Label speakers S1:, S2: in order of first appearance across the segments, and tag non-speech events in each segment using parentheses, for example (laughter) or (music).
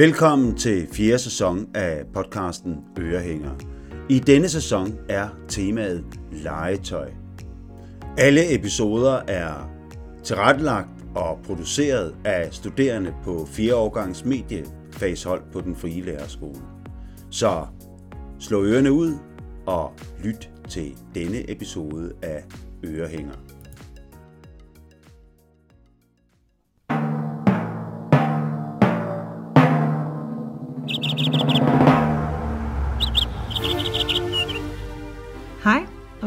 S1: Velkommen til fjerde sæson af podcasten Ørehænger. I denne sæson er temaet legetøj. Alle episoder er tilrettelagt og produceret af studerende på 4 årgangs mediefagshold på den frie lærerskole. Så slå ørerne ud og lyt til denne episode af Ørehænger.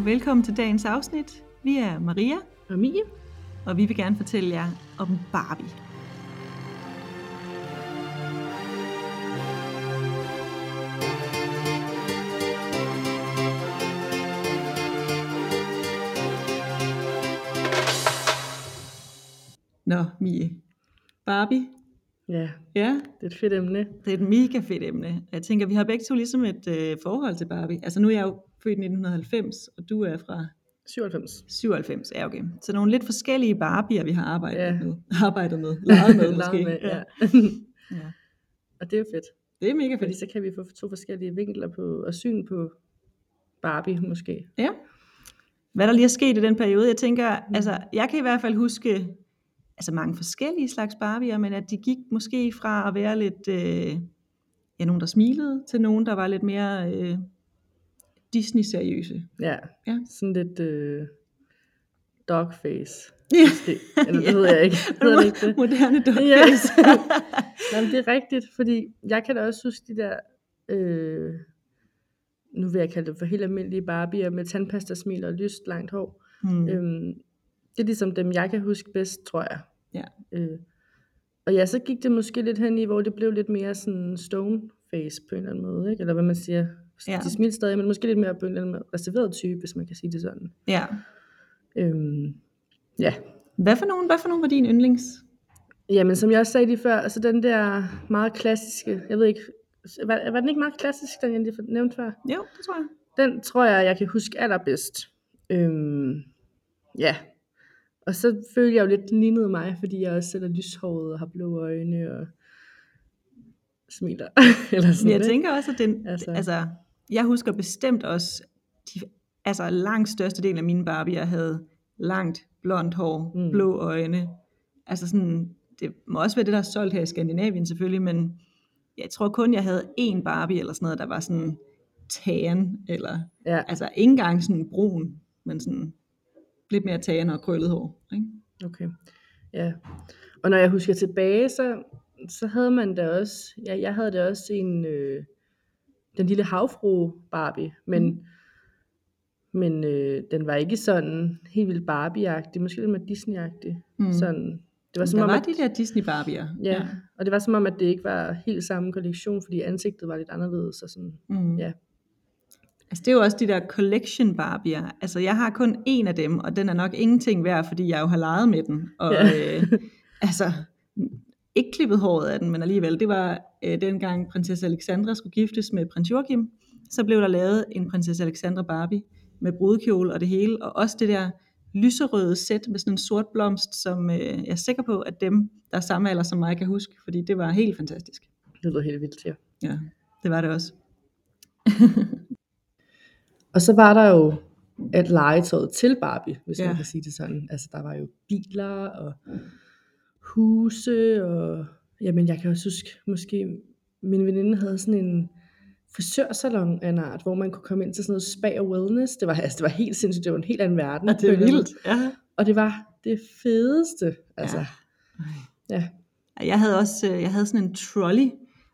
S2: Og velkommen til dagens afsnit. Vi er Maria
S3: Og Mie?
S2: og vi vil gerne fortælle jer om Barbie. Nå, Mie. Barbie.
S3: Ja,
S2: Ja,
S3: det er et fedt emne.
S2: det er et mega fedt emne. Jeg tænker, vi har begge to ligesom et øh, forhold til Barbie. Altså nu er jeg jo født i 1990, og du er fra
S3: 97.
S2: 97. Ja, okay. Så nogle lidt forskellige Barbier, vi har arbejdet
S3: Ja.
S2: med. Arbejdet med. Leget med, (laughs) måske.
S3: Med, ja. (laughs)
S2: ja.
S3: Og det er jo fedt,
S2: Det er mega
S3: fordi
S2: fedt.
S3: så kan vi få to forskellige vinkler på, og syn på Barbie måske.
S2: Ja. Hvad der lige er sket i den periode, jeg tænker, altså, jeg kan i hvert fald huske, altså mange forskellige slags Barbier, men at de gik måske fra at være lidt, øh, ja, nogen der smilede, til nogen, der var lidt mere øh, Disney-seriøse.
S3: Ja,
S2: Ja.
S3: sådan lidt øh, dogface. (laughs)
S2: Ja.
S3: Måske. Eller det ved jeg ikke. (laughs) Det ikke det?
S2: Moderne
S3: Ja.
S2: dogface. (laughs)
S3: Nej, men det er rigtigt, fordi jeg kan da også huske de der, øh, nu vil jeg kalde det for helt almindelige Barbier med tandpastasmil og lyst langt hår.
S2: hmm.
S3: Øhm, det er ligesom dem, jeg kan huske bedst, tror jeg.
S2: Ja.
S3: Øh, og ja, så gik det måske lidt hen i, hvor det blev lidt mere sådan stone face på en eller anden måde, ikke? eller hvad man siger.
S2: Ja.
S3: De smilte stadig, men måske lidt mere på en eller anden reserveret type, hvis man kan sige det sådan.
S2: Ja.
S3: Øhm, ja.
S2: Hvad for nogen, hvad for nogen var din yndlings?
S3: Jamen, som jeg også sagde lige før, altså den der meget klassiske, jeg ved ikke, var, var den ikke meget klassisk, den jeg lige nævnte før?
S2: Jo, det tror jeg.
S3: Den tror jeg, jeg kan huske allerbedst. Øhm, ja. Og så følte jeg jo lidt, den lignede mig, fordi jeg også selv er lyshåret og har blå øjne og smiler. (laughs) Eller sådan,
S2: Men jeg
S3: ikke?
S2: tænker også, at den,
S3: altså,
S2: altså jeg husker bestemt også, de, altså langt størstedelen af mine Barbier havde langt blondt hår, mm. Blå øjne. Altså sådan, det må også være det, der er solgt her i Skandinavien selvfølgelig, men jeg tror kun, jeg havde én Barbie eller sådan noget, der var sådan tan, eller
S3: Ja,
S2: altså ikke engang sådan brun, men sådan lidt mere tan og krøllet hår. Ikke?
S3: okay. Ja. Og når jeg husker tilbage, så, så havde man da også, ja, jeg havde da også en, øh, den lille havfru Barbie, men,
S2: Mm.
S3: men øh, den var ikke sådan helt vildt Barbie-agtig, måske lidt mere Disney-agtig.
S2: Mm.
S3: Sådan, det var
S2: Der
S3: som om,
S2: var
S3: at,
S2: de der Disney Barbier.
S3: ja, og det var som om, at det ikke var helt samme kollektion, fordi ansigtet var lidt anderledes. Og sådan.
S2: Mm.
S3: Ja.
S2: Altså det er jo også de der collection Barbier. Altså jeg har kun en af dem, og den er nok ingenting værd, fordi jeg jo har leget med den. Og
S3: Ja.
S2: øh, altså, ikke klippet håret af den, men alligevel, det var øh, dengang prinsesse Alexandra skulle giftes med prins Joachim, så blev der lavet en prinsesse Alexandra Barbie med brudekjole og det hele, og også det der lyserøde sæt med sådan en sort blomst, som øh, jeg er sikker på, at dem, der er samme alder som mig, kan huske, fordi det var helt fantastisk.
S3: Det lyder helt vildt, ja.
S2: Ja, det var det også. (laughs)
S3: Og så var der jo et legetøjet til Barbie, hvis
S2: ja.
S3: man kan sige det sådan. Altså der var jo biler og huse og... Jamen jeg kan også huske, måske min veninde havde sådan en frisørsalon af en art, hvor man kunne komme ind til sådan noget spa og wellness. Det var, altså, det var helt sindssygt, det var en helt anden verden.
S2: Og det er vildt. Ja.
S3: Og det var det fedeste. Altså,
S2: Ja.
S3: ja.
S2: Jeg havde også øh, jeg havde sådan en trolley,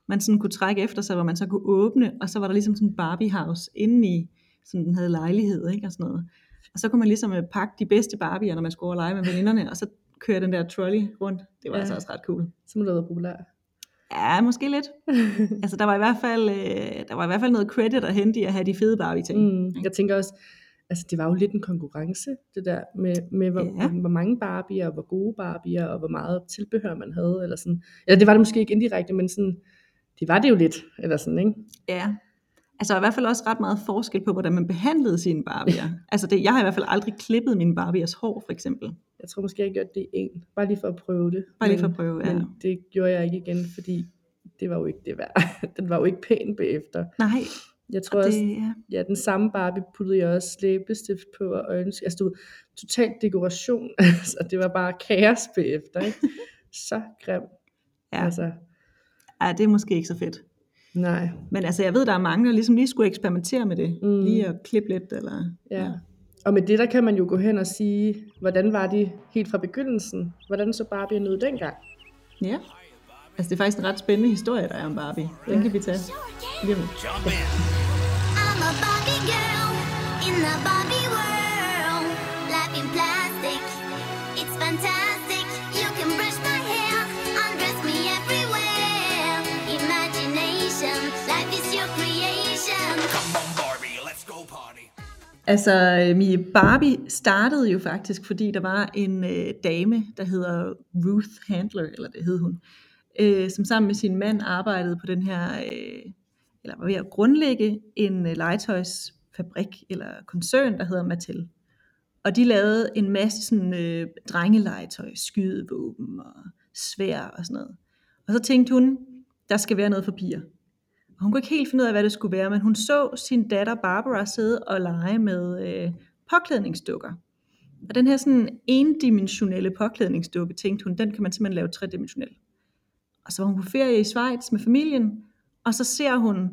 S2: man sådan kunne trække efter sig, hvor man så kunne åbne, og så var der ligesom sådan en Barbie house indeni, som den havde lejlighed, ikke, og sådan noget. Og så kunne man ligesom øh, pakke de bedste Barbier, når man skulle over og lege med veninderne, og så køre den der trolley rundt. Det var ja. Altså også ret cool.
S3: Så må det have været populær.
S2: Ja, måske lidt. (laughs) altså der var i hvert fald, øh, der var i hvert fald noget credit at hente i at have de fede Barbie ting.
S3: Mm. Jeg tænker også, altså det var jo lidt en konkurrence, det der med, med hvor,
S2: Ja.
S3: hvor mange Barbier, og hvor gode Barbier, og hvor meget tilbehør man havde, eller sådan. Eller det var det måske ikke indirekte, men sådan, det var det jo lidt, eller sådan, ikke?
S2: Ja. Altså i hvert fald også ret meget forskel på, hvordan man behandlede sine Barbier. (laughs) altså det, jeg har i hvert fald aldrig klippet mine Barbiers hår, for eksempel.
S3: Jeg tror måske, jeg gjorde det en, bare lige for at prøve det.
S2: Bare lige for at prøve, ja.
S3: Men det gjorde jeg ikke igen, fordi det var jo ikke det værd. (laughs) Den var jo ikke pæn bagefter.
S2: Nej,
S3: Jeg tror
S2: og
S3: også,
S2: det, ja.
S3: ja, den samme Barbie puttede jeg også læbestift på og øjenskær. Altså, du ved, total dekoration. (laughs) altså, det var bare kaos bagefter, ikke? Så grim.
S2: Ja.
S3: Altså,
S2: Ej, det er måske ikke så fedt.
S3: Nej.
S2: Men altså, jeg ved, der er mange, der ligesom lige skulle eksperimentere med det.
S3: Mm.
S2: Lige at klippe lidt, eller...
S3: Ja. Og med det, der kan man jo gå hen og sige, hvordan var de helt fra begyndelsen? Hvordan så Barbie ud dengang?
S2: Ja. Altså, det er faktisk en ret spændende historie, der er om Barbie. Den
S3: Ja.
S2: kan vi tage lige om lidt. Altså, øh, Mie, Barbie startede jo faktisk, fordi der var en øh, dame, der hedder Ruth Handler, eller det hed hun, øh, som sammen med sin mand arbejdede på den her, øh, eller var ved at grundlægge en øh, legetøjsfabrik, eller koncern, der hedder Mattel. Og de lavede en masse sådan øh, drengelegetøj, skydevåben og svær og sådan noget. Og så tænkte hun, der skal være noget for piger. Hun kunne ikke helt finde ud af, hvad det skulle være, men hun så sin datter Barbara sidde og lege med øh, påklædningsdukker. Og den her sådan endimensionelle påklædningsdukke, tænkte hun, den kan man simpelthen lave tredimensionel. Og så var hun på ferie i Schweiz med familien, og så ser hun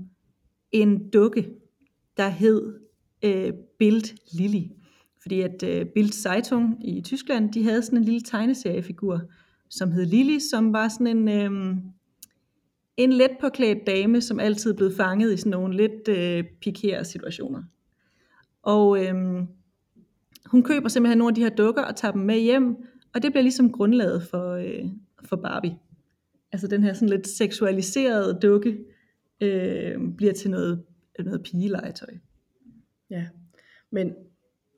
S2: en dukke, der hed øh, Bild Lilly. Fordi at øh, Bild Zeitung i Tyskland, de havde sådan en lille tegneseriefigur, som hed Lilly, som var sådan en, øh, en let påklædt dame, som altid blev fanget i sådan nogle lidt øh, pikerede situationer. Og øhm, hun køber simpelthen nogle af de her dukker og tager dem med hjem, og det bliver ligesom grundlaget for, øh, for Barbie. Altså den her sådan lidt seksualiserede dukke øh, bliver til noget, noget pigelegetøj.
S3: Ja. Men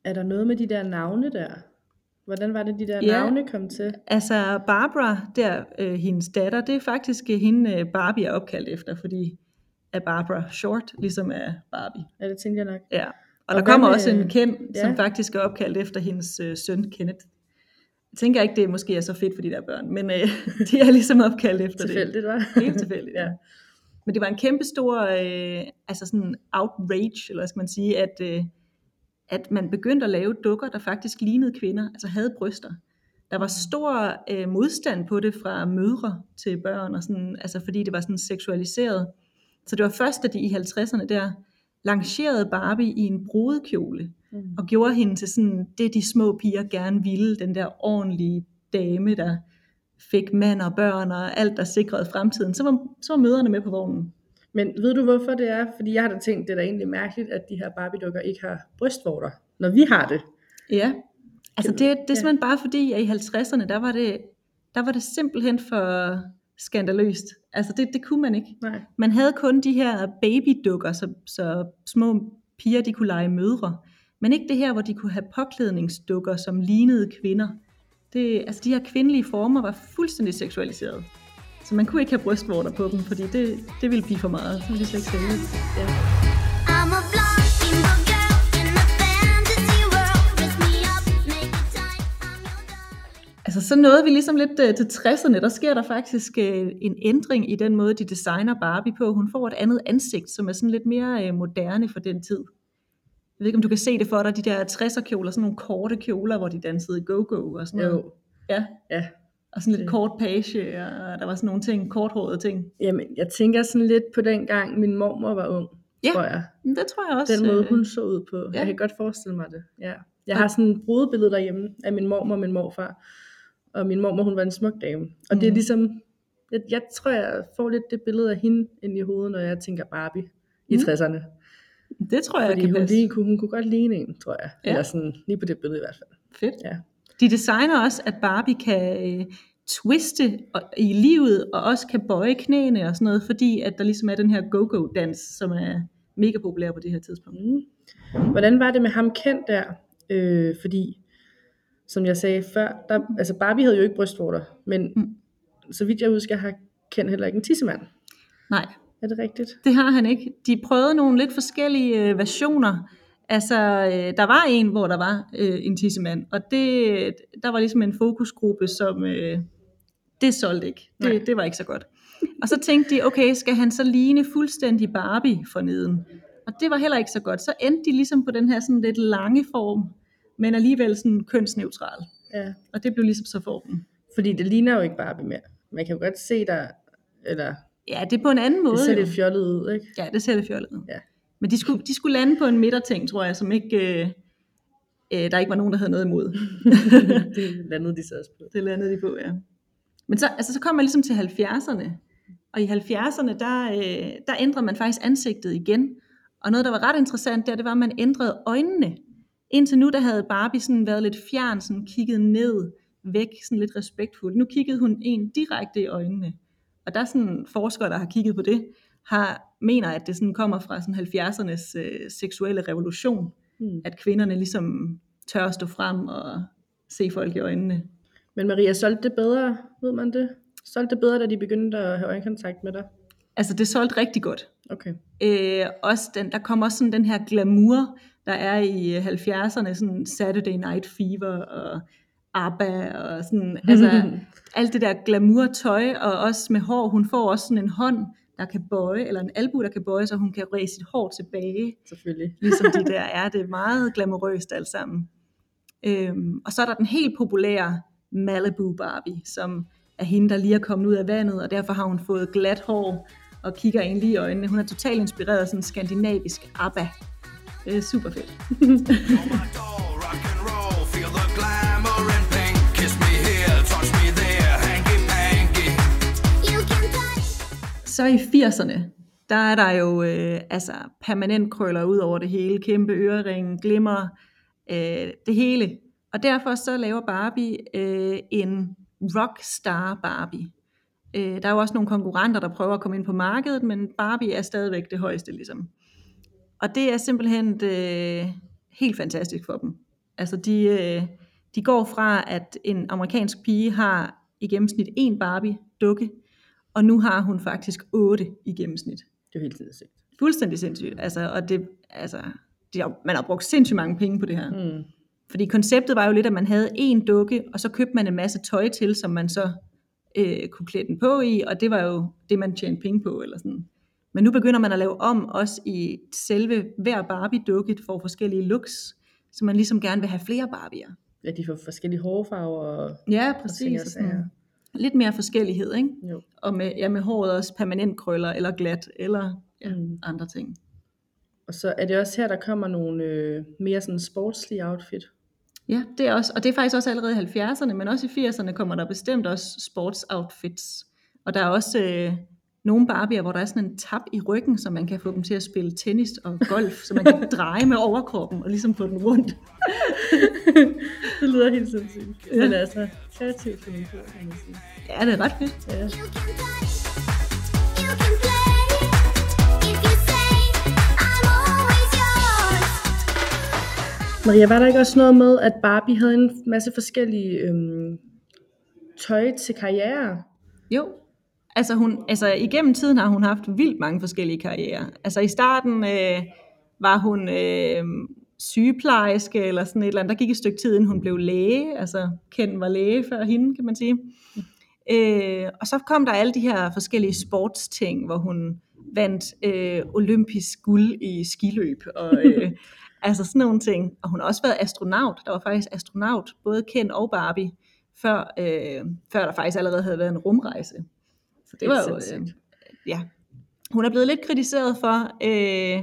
S3: er der noget med de der navne der? Hvordan var det, de der
S2: Ja.
S3: navne kom til?
S2: Altså Barbara, der øh, hendes datter, det er faktisk øh, hende øh, Barbie er opkaldt efter, fordi er Barbara short, ligesom er Barbie.
S3: Ja, det tænkte jeg nok.
S2: Ja. Og,
S3: Og
S2: der kommer
S3: med-
S2: også en Ken,
S3: Ja.
S2: som faktisk er opkaldt efter hendes øh, søn Kenneth. Jeg tænker ikke, det måske er så fedt for de der børn, men øh, (laughs) de er ligesom opkaldt efter det.
S3: Tilfældigt, var.
S2: Helt tilfældigt, ja. Men det var en kæmpe stor øh, altså sådan outrage, eller hvad skal man sige, at, øh, at man begyndte at lave dukker, der faktisk lignede kvinder, altså havde bryster. Der var stor øh, modstand på det fra mødre til børn, og sådan, altså fordi det var sådan seksualiseret. Så det var først, da de i 50'erne der lancerede Barbie i en brudekjole,
S3: Mm.
S2: og gjorde hende til sådan det, de små piger gerne ville, den der ordentlige dame, der fik mand og børn og alt, der sikrede fremtiden. Så var, så var møderne med på vognen.
S3: Men ved du hvorfor det er? Fordi jeg har da tænkt, det er da egentlig mærkeligt, at de her Barbie-dukker ikke har brystvorter, når vi har det.
S2: Ja, altså det, det er
S3: Ja.
S2: simpelthen bare fordi, at i 50'erne, der var det, der var det simpelthen for skandaløst. Altså det, det kunne man ikke.
S3: Nej.
S2: Man havde kun de her babydukker, så, så små piger de kunne lege mødre. Men ikke det her, hvor de kunne have påklædningsdukker, som lignede kvinder. Det, altså de her kvindelige former var fuldstændig seksualiseret. Så man kunne ikke have brystvorter på dem, fordi det, det ville blive for meget. Så ville de slet ikke sælge. Ja.
S4: I'm a.
S2: Altså så nåede vi ligesom lidt øh, til 60'erne, der sker der faktisk øh, en ændring i den måde, de designer Barbie på. Hun får et andet ansigt, som er sådan lidt mere øh, moderne for den tid. Jeg ved ikke, om du kan se det for dig, de der 60'er kjoler, sådan nogle korte kjoler, hvor de dansede go-go og sådan noget.
S3: Jo.
S2: Ja,
S3: Ja.
S2: Og sådan lidt
S3: Det-
S2: kort page, og der var sådan nogle ting, korthårede ting.
S3: Jamen, jeg tænker sådan lidt på den gang, min mormor var ung,
S2: Ja.
S3: tror jeg.
S2: Det tror jeg også.
S3: Den måde,
S2: øh,
S3: hun så ud på. Ja. Jeg kan godt forestille mig det. Ja. Jeg har sådan et brudebillede derhjemme af min mormor og min morfar. Og min mormor, hun var en smuk dame. Og mm. det er
S2: Mm.
S3: ligesom, jeg, jeg tror, jeg får lidt det billede af hende ind i hovedet, når jeg tænker Barbie i
S2: Mm.
S3: 60'erne.
S2: Det tror jeg
S3: Fordi
S2: kan
S3: hun,
S2: passe.
S3: lige, kunne, hun kunne godt ligne en, tror jeg.
S2: Ja.
S3: Eller sådan, lige på det billede i hvert fald.
S2: Fedt.
S3: Ja.
S2: De designer også, at Barbie kan øh, twiste i livet, og også kan bøje knæene og sådan noget, fordi at der ligesom er den her go-go-dans, som er mega populær på det her tidspunkt.
S3: Mm. Hvordan var det med ham kendt der? Øh, fordi, som jeg sagde før, der, altså Barbie havde jo ikke brystvorter, men
S2: Mm.
S3: mm. så vidt jeg husker, har Ken heller ikke en tissemand.
S2: Nej,
S3: Er det rigtigt?
S2: det har han ikke. De prøvede nogle lidt forskellige øh, versioner. Altså, øh, der var en, hvor der var øh, en tissemand, og det, der var ligesom en fokusgruppe, som øh, det solgte ikke.
S3: Nej.
S2: Det, det var ikke så godt. Og så tænkte de, okay, skal han så ligne fuldstændig Barbie for neden? Og det var heller ikke så godt. Så endte de ligesom på den her sådan lidt lange form, men alligevel sådan kønsneutral.
S3: Ja.
S2: Og det blev ligesom så formen.
S3: Fordi det ligner jo ikke Barbie mere. Man kan jo godt se der, eller
S2: Ja, det er på en anden måde.
S3: det ser lidt fjollet ud, ikke?
S2: Ja, det ser lidt fjollet ud.
S3: Ja.
S2: Men de skulle, de skulle lande på en midterting, tror jeg, som ikke, øh, øh, der ikke var nogen, der havde noget imod. (laughs)
S3: det landede de så også på.
S2: det landede de på, ja. Men så, altså, så kom man ligesom til 70'erne, og i 70'erne, der, øh, der ændrede man faktisk ansigtet igen. Og noget, der var ret interessant der, det var, at man ændrede øjnene. Indtil nu, der havde Barbie sådan været lidt fjern, sådan kigget ned, væk, sådan lidt respektfuldt. Nu kiggede hun en direkte i øjnene. Og der er sådan forskere, der har kigget på det, har, mener, at det sådan kommer fra sådan 70'ernes øh, seksuelle revolution,
S3: Hmm.
S2: at kvinderne ligesom tør at stå frem og se folk i øjnene.
S3: Men Maria, solgte det bedre, ved man det? Solgte det bedre, da de begyndte at have øjenkontakt med dig?
S2: Altså, det solgte rigtig godt.
S3: Okay.
S2: Øh, også den, der kommer også sådan den her glamour, der er i øh, 70'erne, sådan Saturday Night Fever og ABBA og sådan, altså (laughs) alt det der glamour tøj, og også med hår, hun får også sådan en hånd, der kan bøje, eller en albu, der kan bøje, så hun kan ræse sit hår tilbage,
S3: Selvfølgelig. (laughs)
S2: ligesom de der er. Det er meget glamourøst alt sammen. Øhm, og så er der den helt populære Malibu Barbie, som er hende, der lige er kommet ud af vandet, og derfor har hun fået glat hår og kigger ind lige i øjnene. Hun er totalt inspireret af sådan skandinavisk ABBA. Det er super fedt. (laughs) (laughs) Så i 80'erne, der er der jo øh, altså permanent krøller ud over det hele, kæmpe øreringe, glimmer, øh, det hele. Og derfor så laver Barbie øh, en rockstar Barbie. Øh, der er jo også nogle konkurrenter, der prøver at komme ind på markedet, men Barbie er stadigvæk det højeste ligesom. Og det er simpelthen øh, helt fantastisk for dem. Altså de, øh, de går fra, at en amerikansk pige har i gennemsnit en Barbie-dukke, og nu har hun faktisk otte i gennemsnit.
S3: Det er jo helt sindssygt.
S2: Fuldstændig sindssygt. Altså, og det, altså, de har, man har brugt sindssygt mange penge på det her.
S3: Mm.
S2: Fordi konceptet var jo lidt, at man havde en dukke, og så købte man en masse tøj til, som man så øh, kunne klæde den på i, og det var jo det, man tjente penge på. Eller sådan. Men nu begynder man at lave om også i selve hver Barbie-dukke får forskellige looks, så man ligesom gerne vil have flere Barbier.
S3: Ja, de får forskellige hårfarver og...
S2: Ja,
S3: og
S2: præcis. Og sådan. Lidt mere forskellighed, ikke?
S3: Jo.
S2: Og med, ja, med håret også permanent krøller, eller glat, eller ja,
S3: Mm.
S2: andre ting.
S3: Og så er det også her, der kommer nogle øh, mere sådan sportslige outfit.
S2: Ja, det er også, og det er faktisk også allerede i 70'erne, men også i 80'erne kommer der bestemt også sports outfits. Og der er også øh, nogle Barbier, hvor der er sådan en tab i ryggen, så man kan få dem til at spille tennis og golf, så man kan dreje med overkroppen og ligesom få den rundt. (laughs)
S3: det lyder helt sindssygt. Ja. Men altså, kreativt kan man sige.
S2: Ja, det er ret fedt.
S3: Ja. Maria, var der ikke også noget med, at Barbie havde en masse forskellige øhm, tøj til karriere?
S2: Jo, altså, hun, altså igennem tiden har hun haft vildt mange forskellige karrierer. Altså i starten øh, var hun øh, sygeplejerske eller sådan et eller andet. Der gik et stykke tid, inden hun blev læge. Altså Ken var læge før hende, kan man sige. Øh, og så kom der alle de her forskellige sportsting, hvor hun vandt øh, olympisk guld i skiløb. Og, øh, (laughs) altså sådan nogle ting. Og hun har også været astronaut. Der var faktisk astronaut, både Ken og Barbie, før, øh, før der faktisk allerede havde været en rumrejse. Så det var jo, øh, ja. Hun er blevet lidt kritiseret for, øh,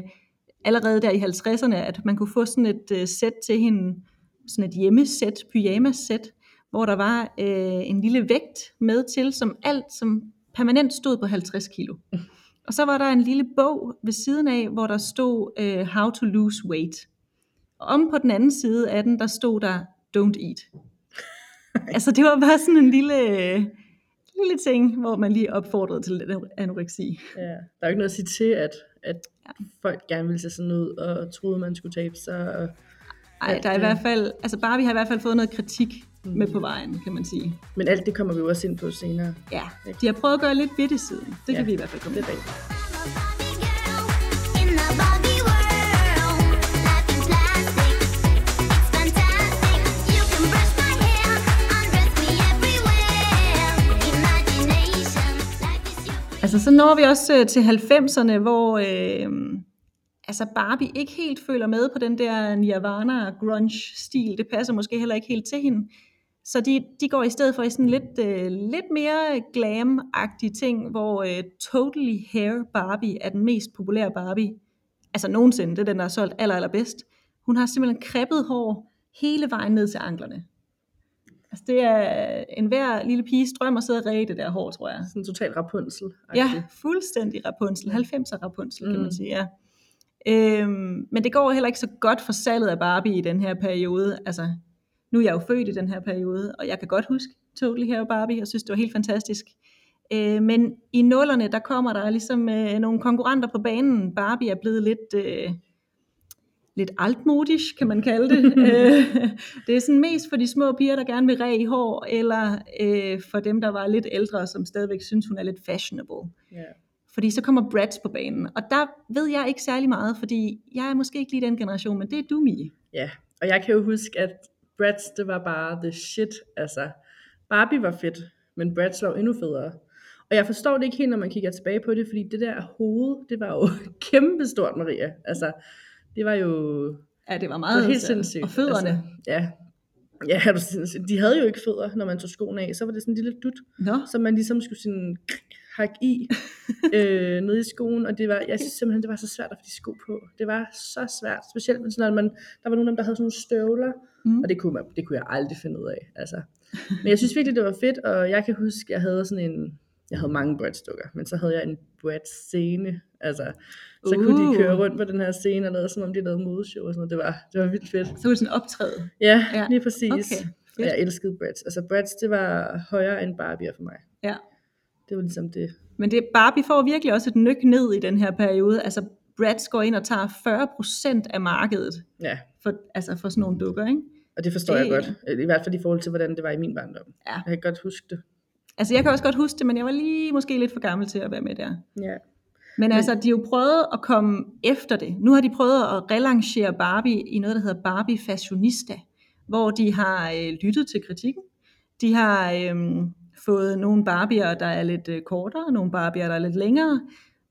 S2: allerede der i 50'erne, at man kunne få sådan et øh, sæt til hende, sådan et hjemmesæt, pyjamas-sæt, hvor der var øh, en lille vægt med til, som alt, som permanent stod på 50 kilo. Og så var der en lille bog ved siden af, hvor der stod øh, How to lose weight. Og om på den anden side af den, der stod der Don't eat. (laughs) altså det var bare sådan en lille, øh, lille ting, hvor man lige opfordrede til lidt anoreksi.
S3: Ja. Der er jo ikke noget at sige til, at, at folk gerne ville se sådan ud, og troede, man skulle tabe sig. Og,
S2: Ej,
S3: Alt
S2: der er i hvert fald, altså Barbie har i hvert fald fået noget kritik med på vejen, kan man sige.
S3: men alt det kommer vi jo også ind på senere.
S2: Ja, de har prøvet at gøre lidt ved det siden. Det kan
S3: Ja,
S2: vi i hvert fald komme
S3: Det
S2: Altså, så når vi også øh, til 90'erne, hvor øh, altså Barbie ikke helt føler med på den der Nirvana grunge-stil. Det passer måske heller ikke helt til hende. Så de, de går i stedet for i sådan lidt, øh, lidt mere glam-agtige ting, hvor øh, Totally Hair Barbie er den mest populære Barbie. Altså nogensinde, det er den, der er solgt aller, allerbedst. Hun har simpelthen kreppet hår hele vejen ned til anklerne. Altså det er en hver lille piges drøm at sidde og ræge det der hår, tror jeg.
S3: Sådan total Rapunzel.
S2: Ja, fuldstændig Rapunzel. 90'er Rapunzel, kan man
S3: Mm.
S2: sige, ja. Øhm, men det går heller ikke så godt for salget af Barbie i den her periode. Altså, nu er jeg jo født i den her periode, og jeg kan godt huske Totally Hair Barbie, og synes, det var helt fantastisk. Øh, men i nullerne, der kommer der ligesom øh, nogle konkurrenter på banen. Barbie er blevet lidt... Øh, lidt altmodisk, kan man kalde det. (laughs) Øh, det er sådan mest for de små piger, der gerne vil ræge i hår, eller øh, for dem, der var lidt ældre, som stadigvæk synes, hun er lidt fashionable.
S3: Ja.
S2: Fordi så kommer Bratz på banen, og der ved jeg ikke særlig meget, fordi jeg er måske ikke lige den generation, men det er du, Mie.
S3: Ja, og jeg kan jo huske, at Bratz, det var bare the shit. Altså, Barbie var fedt, men Bratz var endnu federe. Og jeg forstår det ikke helt, når man kigger tilbage på det, fordi det der hoved, det var jo (laughs) kæmpestort, Maria. Altså, det var jo
S2: Ja, det var
S3: det
S2: meget
S3: var helt
S2: altså,
S3: sindssygt.
S2: Og fødderne.
S3: Altså, ja. Ja, de havde jo ikke fødder, når man tog skoene af. Så var det sådan en lille dut,
S2: Nå,
S3: som man ligesom skulle sådan hakke i (laughs) øh, nede i skoen, og det var, jeg synes simpelthen, det var så svært at få de sko på. Det var så svært, specielt hvis når man, der var nogen af dem, der havde sådan nogle støvler,
S2: Mm.
S3: og det kunne, man, det kunne jeg aldrig finde ud af. Altså. Men jeg synes virkelig, det var fedt, og jeg kan huske, jeg havde sådan en, jeg havde mange Bratz-dukker, men så havde jeg en Bratz-scene, altså, så kunne
S2: Uh.
S3: de køre rundt på den her scene, og lavede, som om de lavede modeshow og sådan noget. Det var, det var vildt fedt.
S2: så var det sådan optræde.
S3: Ja,
S2: Ja,
S3: lige præcis.
S2: okay, fedt.
S3: jeg elskede Bratz. Altså Bratz, det var højere end Barbie for mig.
S2: Ja.
S3: Det var ligesom det.
S2: Men det, Barbie får virkelig også et nyk ned i den her periode. Altså, Bratz går ind og tager 40% af markedet
S3: Ja,
S2: for, altså for sådan nogle dukker, ikke?
S3: og det forstår
S2: det...
S3: jeg godt. I hvert fald i forhold til, hvordan det var i min barndom.
S2: Ja.
S3: Jeg kan godt huske det.
S2: Altså, jeg kan også godt huske det, men jeg var lige måske lidt for gammel til at være med der.
S3: Ja.
S2: Men altså, de har jo prøvet at komme efter det. Nu har de prøvet at relancere Barbie i noget, der hedder Barbie Fashionista, hvor de har øh, lyttet til kritikken. De har øh, fået nogle Barbier, der er lidt øh, kortere, nogle Barbier, der er lidt længere,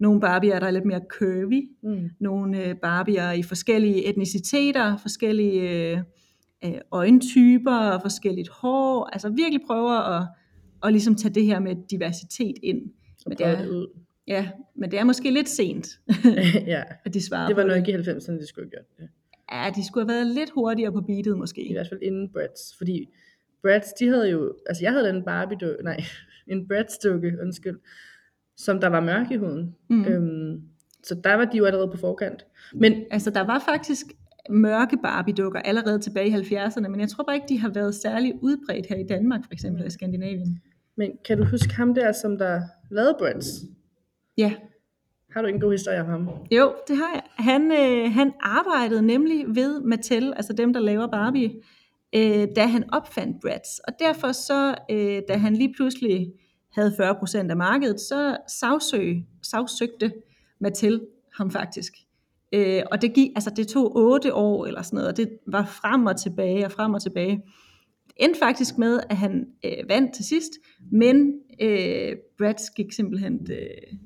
S2: nogle Barbier, der er lidt mere curvy,
S3: Mm.
S2: nogle øh, Barbier i forskellige etniciteter, forskellige øh, øh, øjentyper, forskelligt hår. Altså virkelig prøver at, at ligesom tage det her med diversitet ind.
S3: Og
S2: Men det er-
S3: ud.
S2: Ja, men det er måske lidt sent, (laughs)
S3: ja.
S2: at de svarer
S3: Det var nok
S2: det.
S3: ikke i 90'erne, de skulle have gjort det.
S2: Ja, de skulle have været lidt hurtigere på beatet
S3: I
S2: måske.
S3: hvert fald inden Bratz. Fordi Bratz, de havde jo... Altså jeg havde (laughs) en Barbie dukke, nej, en Bratz dukke, undskyld, som der var mørk i huden.
S2: Mm.
S3: Øhm, så der var de jo allerede på forkant. Men
S2: Altså, der var faktisk mørke Barbie-dukker allerede tilbage i 70'erne, men jeg tror bare ikke, de har været særlig udbredt her i Danmark, for eksempel
S3: Mm.
S2: i Skandinavien.
S3: Men kan du huske ham der, som der lavede Bratz?
S2: Ja,
S3: Har du en god historie om ham?
S2: jo, det har jeg. Han, øh, han arbejdede nemlig ved Mattel, altså dem, der laver Barbie, øh, da han opfandt Bratz. Og derfor så, øh, da han lige pludselig havde 40% af markedet, så sagsøg, sagsøgte Mattel ham faktisk. Øh, og det, gik, altså det tog 8 år eller sådan noget, og det var frem og tilbage og frem og tilbage. Det endte faktisk med, at han øh, vandt til sidst, men øh, Bratz gik simpelthen, øh,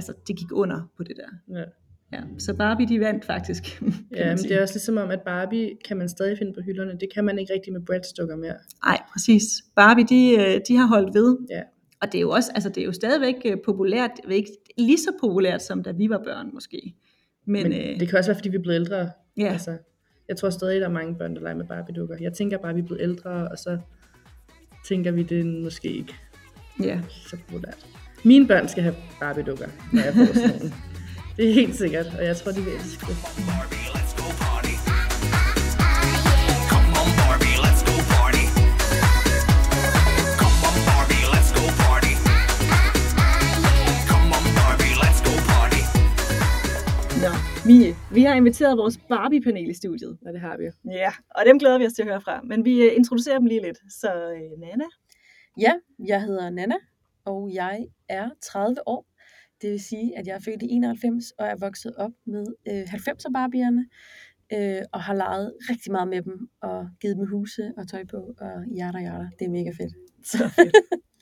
S2: altså det gik under på det der.
S3: Ja.
S2: Ja, så Barbie de vandt faktisk. (laughs)
S3: Ja, men det er også ligesom om, at Barbie kan man stadig finde på hylderne. Det kan man ikke rigtig med Bratz-dukker mere.
S2: Nej, præcis. Barbie, de, øh, de har holdt ved.
S3: Ja.
S2: Og det er jo også, altså det er jo stadigvæk øh, populært, ikke lige så populært, som da vi var børn måske. Men,
S3: Men
S2: øh,
S3: det kan også være, fordi vi er blevet ældre.
S2: ja,
S3: Altså, jeg tror stadig, der er mange børn, der leger med Barbie-dukker. Jeg tænker bare, at vi er blevet ældre, og så tænker vi, det måske ikke
S2: ja.
S3: så populært. Mine børn skal have Barbie-dukker, når jeg får sådan nogle. Det er helt sikkert, og jeg tror, de vil elske det.
S5: Barbie, let's go party. Come on, Barbie, let's go party. Come on, Barbie, let's go party. Come on, Barbie, let's go party.
S2: Nå, Mie, vi har inviteret vores Barbie-panel i studiet.
S3: Og det har vi.
S2: Ja, og dem glæder vi os til at høre fra. Men vi øh, introducerer dem lige lidt. Så øh, Nana,
S6: Ja, jeg hedder Nana, og jeg er 30 år. Det vil sige, at jeg er født i 91 og er vokset op med øh, 90'er Barbierne, øh, og har leget rigtig meget med dem, og givet dem huse og tøj på, og yada yada. Det er mega fedt.
S2: så fedt.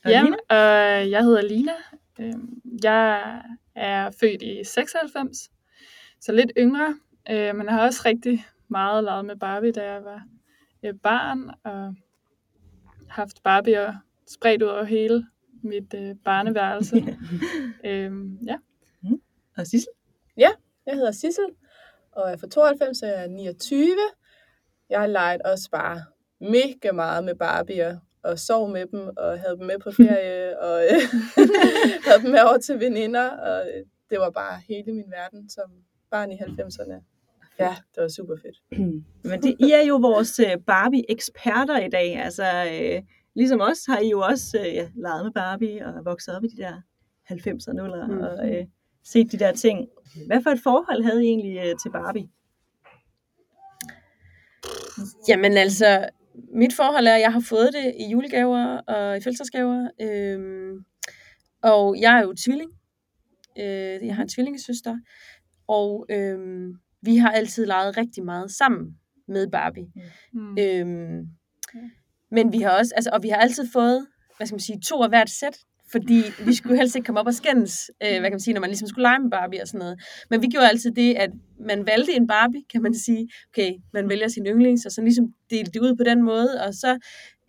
S2: Og (laughs)
S7: Ja, og jeg hedder Lina. Øhm, Jeg er født i 96, så lidt yngre, øh, men jeg har også rigtig meget lavet med Barbie, da jeg var øh, barn, og haft Barbie'er spredt ud over hele mit øh, barneværelse. (laughs) øhm, ja.
S2: Og Sissel?
S8: Jeg hedder Sissel, og er fra 92, og jeg er 29. Jeg har leget også bare mega meget med Barbie'er, og sov med dem, og havde dem med på ferie, (laughs) og øh, (laughs) havde dem med over til veninder, og øh, det var bare hele min verden som barn i 90'erne. Ja, det var super fedt. (clears throat)
S2: Men det, I er jo vores øh, Barbie-eksperter i dag. Altså, øh, ligesom os har I jo også øh, ja, leget med Barbie og vokset op i de der 90'er nuller mm. og øh, set de der ting. Hvad for et forhold havde I egentlig øh, til Barbie?
S6: Jamen altså, mit forhold er, at jeg har fået det i julegaver og i fødselsdagsgaver. Øhm, og jeg er jo tvilling. Øh, jeg har en tvillingesøster. Og øhm, vi har altid leget rigtig meget sammen med Barbie.
S7: Mm.
S6: Øhm, men vi har også, altså, og vi har altid fået, hvad skal man sige, to af hvert sæt, fordi vi skulle helst ikke komme op og skændes, øh, hvad kan man sige, når man ligesom skulle lege med Barbie og sådan noget. Men vi gjorde altid det, at man valgte en Barbie, kan man sige. Okay, man vælger sin yndlings, og så ligesom delte det ud på den måde, og så,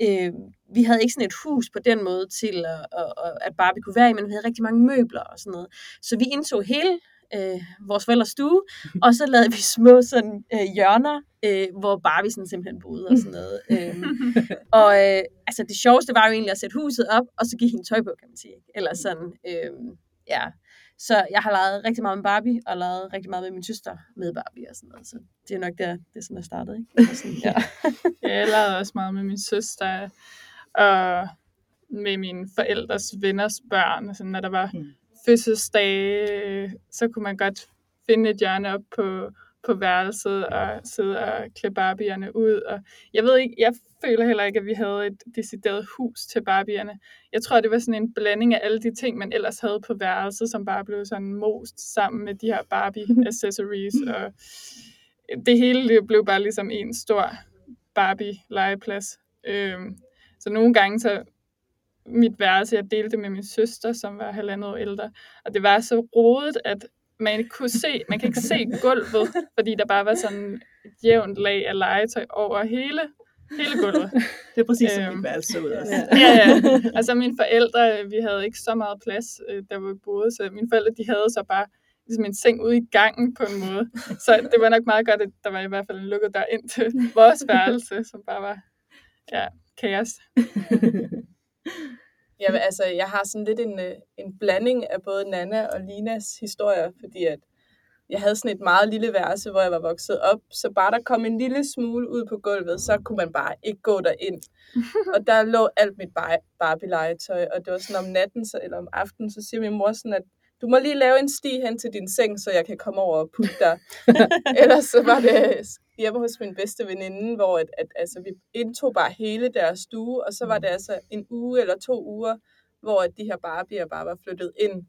S6: øh, vi havde ikke sådan et hus på den måde til, at, at, at- at Barbie kunne være i, men vi havde rigtig mange møbler og sådan noget. Så vi indtog hele øh, vores forældres stue, og så lavede vi små sådan øh, hjørner, øh, hvor Barbie sådan simpelthen boede og sådan noget. Øhm, (laughs) og øh, altså det sjoveste var jo egentlig at sætte huset op, og så give hende tøj på, kan man sige. Eller sådan, øhm, ja. Så jeg har leget rigtig meget med Barbie, og leget rigtig meget med min søster med Barbie og sådan noget. Så det er nok der, det er sådan, der startede, ikke? Og sådan, ja. (laughs)
S7: Jeg lavede også meget med min søster, og med mine forældres venners børn. Altså, når der var
S2: Mm.
S7: Fødselsdage, så kunne man godt finde et hjørne op på, på værelset og sidde og klæde Barbierne ud. Og jeg ved ikke, jeg føler heller ikke, at vi havde et decideret hus til Barbierne. Jeg tror, det var sådan en blanding af alle de ting, man ellers havde på værelset, som bare blev sådan most sammen med de her Barbie-accessories. (laughs) og det hele blev bare ligesom en stor Barbie-legeplads. Øhm, så nogle gange så mit værelse, jeg delte med min søster, som var halvandet år ældre, og det var så rodet, at man ikke kunne se, man kan ikke se gulvet, (laughs) fordi der bare var sådan et jævnt lag af legetøj over hele, hele gulvet. (laughs)
S2: Det er præcis som
S7: Øhm,
S2: mit værelse så ud også.
S8: Ja.
S7: Ja. Altså mine forældre, vi havde ikke så meget plads, øh, der hvor vi boede, så mine forældre, de havde så bare ligesom en seng ude i gangen på en måde. Så det var nok meget godt, at der var i hvert fald en lukket dør ind til vores værelse, som bare var ja, kaos. (laughs)
S8: Jamen, altså, jeg har sådan lidt en, øh, en blanding af både Nana og Linas historier, fordi at jeg havde sådan et meget lille værelse, hvor jeg var vokset op, så bare der kom en lille smule ud på gulvet, så kunne man bare ikke gå derind. (laughs) og der lå alt mit bar- Barbie-legetøj, og det var sådan om natten så, eller om aftenen, så siger min mor sådan, at du må lige lave en sti hen til din seng, så jeg kan komme over og putte der. (laughs) Ellers så var det hjemme hos min bedste veninde, hvor at, at, altså, vi indtog bare hele deres stue, og så var det altså en uge eller to uger, hvor at de her Barbie'er bare var flyttet ind.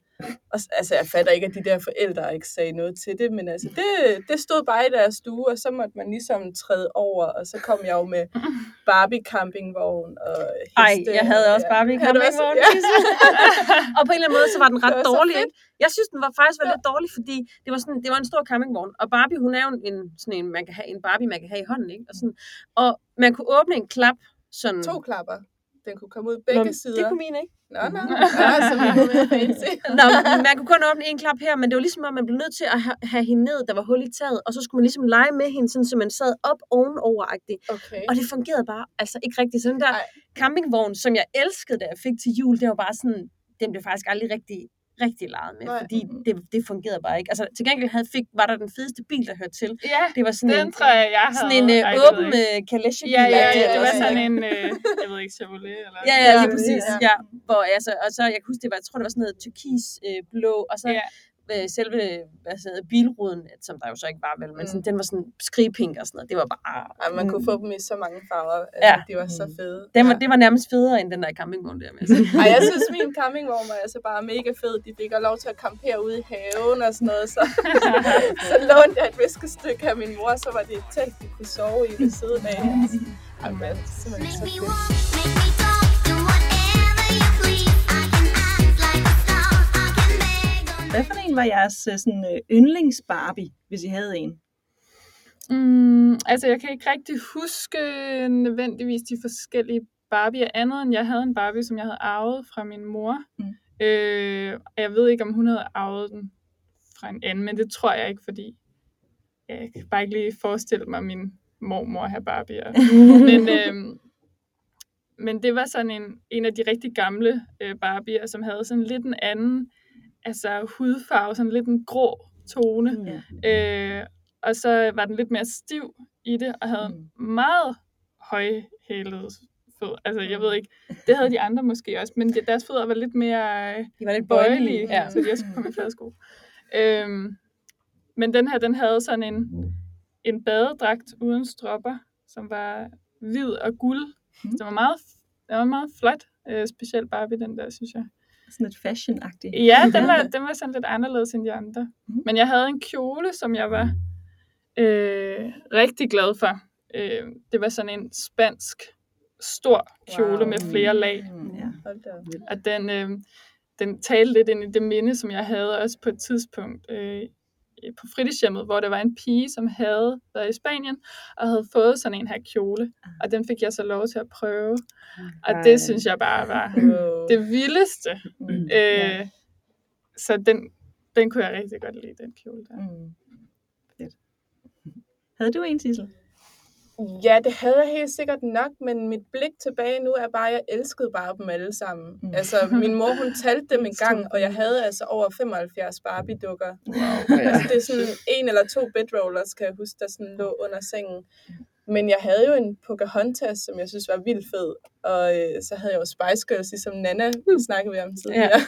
S8: Og, altså, jeg fatter ikke, at de der forældre ikke sagde noget til det, men altså, det, det stod bare i deres stue, og så måtte man ligesom træde over, og så kom jeg jo med (laughs) Barbie campingvogn og
S6: Ej,
S8: heste.
S6: jeg havde
S8: og-
S6: også Barbie
S8: Havde du også-
S6: campingvogn.
S8: Ja. (laughs)
S6: og på en eller anden måde, så var den ret
S8: var
S6: dårlig, ikke? Jeg synes, den var faktisk var lidt dårlig, fordi det var, sådan, det var en stor campingvogn, og Barbie, hun er jo en, sådan en, man kan have, en Barbie, man kan have i hånden, ikke? Og, sådan, og man kunne åbne en klap, sådan...
S8: To klapper. Den kunne komme ud begge
S6: Nå,
S8: sider.
S6: Det kunne min ikke.
S8: Nå, nå. Ja, så vi var mere fancy.
S6: Nå, man kunne kun åbne en klap her, men det var ligesom, at man blev nødt til at ha- have hende ned, der var hul i taget, og så skulle man ligesom lege med hende, sådan, så man sad op ovenover-agtigt.
S8: Okay.
S6: Og det fungerede bare altså ikke rigtigt. Så den der
S8: Ej.
S6: campingvogn, som jeg elskede, da jeg fik til jul, det var bare sådan, den blev faktisk aldrig rigtig rigtig leget med,
S8: Nej.
S6: fordi det, det fungerede bare ikke. Altså, til gengæld havde, fik, var der den fedeste bil, der hørte til.
S7: Ja,
S6: Det var sådan
S7: den
S6: en,
S7: tror jeg, jeg havde.
S6: sådan en øh,
S7: Ej, ved
S6: åben øh, kalesje
S7: Ja, ja, ja, det var
S8: ja,
S7: sådan
S8: ja.
S7: en, øh, jeg ved ikke, Chevrolet eller...
S6: Ja, ja, lige
S8: Ja,
S6: præcis.
S8: ja.
S6: Ja. Hvor, altså, og så, jeg kan huske, det var, jeg tror, det var sådan noget turkis øh, blå, og så
S7: Ja.
S6: Øh, selve altså, bilruden, som der jo så ikke var vel, men sådan, den var sådan skrigpink og sådan noget. Det var bare...
S8: Ej, man kunne få dem i så mange farver. Altså,
S6: Ja.
S8: De var så fede.
S6: Den var,
S8: ja.
S6: det var nærmest federe end den der campingvogn der. Med.
S8: Ej, jeg synes, min campingvogn var altså bare mega fed. De fik lov til at campere ude i haven og sådan noget. Så, (laughs) så lånte jeg et viskestykke af min mor, så var det et telt, de kunne sove i ved siden af. Ej, men, simpelthen
S4: Make
S8: så
S4: me
S8: fedt.
S2: En var jeres øh, sådan, øh, yndlings-Barbie, hvis I havde en?
S7: Mm, altså, jeg kan ikke rigtig huske nødvendigvis de forskellige Barbie'er, andet end jeg havde en Barbie, som jeg havde arvet fra min mor.
S2: Mm.
S7: Øh, og jeg ved ikke, om hun havde arvet den fra en anden, men det tror jeg ikke, fordi jeg kan bare ikke lige forestille mig min mormor have Barbie'er. (laughs) men, øh, men det var sådan en, en af de rigtig gamle øh, Barbie'er, som havde sådan lidt en anden altså hudfarve, sådan lidt en grå tone.
S2: Ja.
S7: Øh, og så var den lidt mere stiv i det, og havde mm. meget højhælede fødder. Altså, jeg ved ikke, det havde de andre måske også, men de- deres fødder var lidt mere
S6: De var lidt
S7: bøjelige,
S6: bøjelige.
S7: ja. så de også kunne komme i fladsko. Øhm, men den her, den havde sådan en, en badedragt uden stropper, som var hvid og guld.
S2: Mm.
S7: Det var meget, det var meget flot, øh, specielt Barbie, den der, synes jeg.
S2: Sådan lidt fashion-agtigt. (laughs)
S7: Ja, den var, den var sådan lidt anderledes end de andre.
S2: Mhm.
S7: Men jeg havde en kjole, som jeg var øh, rigtig glad for. Øh, det var sådan en spansk, stor kjole wow. med flere lag.
S2: Mm, ja.
S8: Hold da op.
S7: Og den, øh, den talte lidt ind i det minde, som jeg havde også på et tidspunkt øh, på fritidshjemmet, hvor der var en pige, som havde været i Spanien, og havde fået sådan en her kjole. Og den fik jeg så lov til at prøve. Og
S8: Ej.
S7: det synes jeg bare var
S8: Wow.
S7: det vildeste.
S2: Mm.
S7: Øh. Så den, den kunne jeg rigtig godt lide, den kjole der.
S2: Mm. Fedt. Havde du en, Sissel?
S8: Ja, det havde jeg helt sikkert nok, men mit blik tilbage nu er bare, at jeg elskede bare dem alle sammen.
S2: Mm.
S8: Altså, min mor, hun talte dem en gang, og jeg havde altså over 75 Barbie-dukker.
S2: Wow. (laughs)
S8: Altså, det er sådan en eller to bedrollers, kan jeg huske, der sådan lå under sengen. Men jeg havde jo en Pocahontas, som jeg synes var vildt fed. Og øh, så havde jeg jo Spice Girls, ligesom Nana snakkede vi om tidligere. Ja.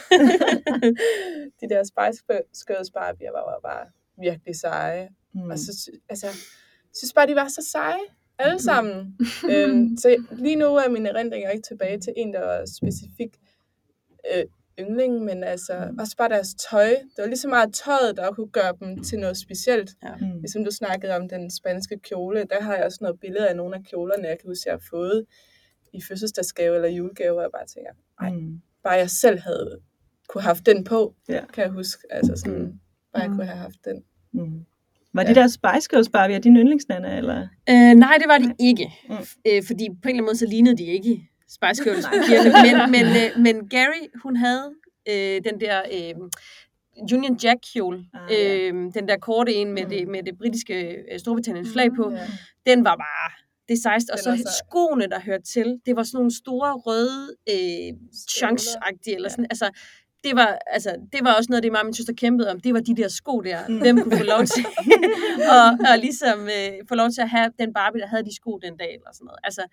S8: (laughs) De der Spice Girls Barbie var jo bare virkelig seje.
S2: Mm.
S8: Og så altså, jeg synes bare, de var så seje, alle sammen. øhm, (laughs) så lige nu er mine erindringer ikke tilbage til en, der var specifik øh, yndling, men altså også bare deres tøj. Det var lige så meget tøjet, der kunne gøre dem til noget specielt.
S2: Mm.
S8: Ligesom du snakkede om den spanske kjole, der har jeg også noget billede af nogle af kjolerne, jeg kan huske, jeg har fået i fødselsdagsgave eller julegave, hvor jeg bare tænker, ej,
S2: Mm.
S8: bare jeg selv havde kunne have haft den på,
S2: Ja.
S8: kan jeg huske. Altså sådan, bare jeg
S2: Mm.
S8: kunne have haft den.
S2: Mm. Var de der Spice Girls Barbie, din yndlingsnande, eller?
S6: Øh, nej, det var de ikke.
S2: Mm.
S6: Øh, fordi på en eller anden måde, så lignede de ikke Spice (laughs) Girls pigerne. men, men, øh, men Gary, hun havde øh, den der øh, Union Jack kjole.
S2: Ah, ja.
S6: øh, den der korte en med,
S2: Mm.
S6: det, med det britiske øh, Storbritanniens flag på.
S8: Ja.
S6: Den var bare det sejeste. Og så
S8: sej.
S6: skoene, der hørte til, det var sådan nogle store røde øh, chunks-agtige. Eller
S8: Ja.
S6: sådan. Altså, det var, altså, det var også noget af det, mig og min søster kæmpede om. Det var de der sko der.
S2: Mm.
S6: Hvem kunne få lov til (laughs) og, og ligesom øh, få lov til at have den Barbie, der havde de sko den dag, eller sådan noget. Altså,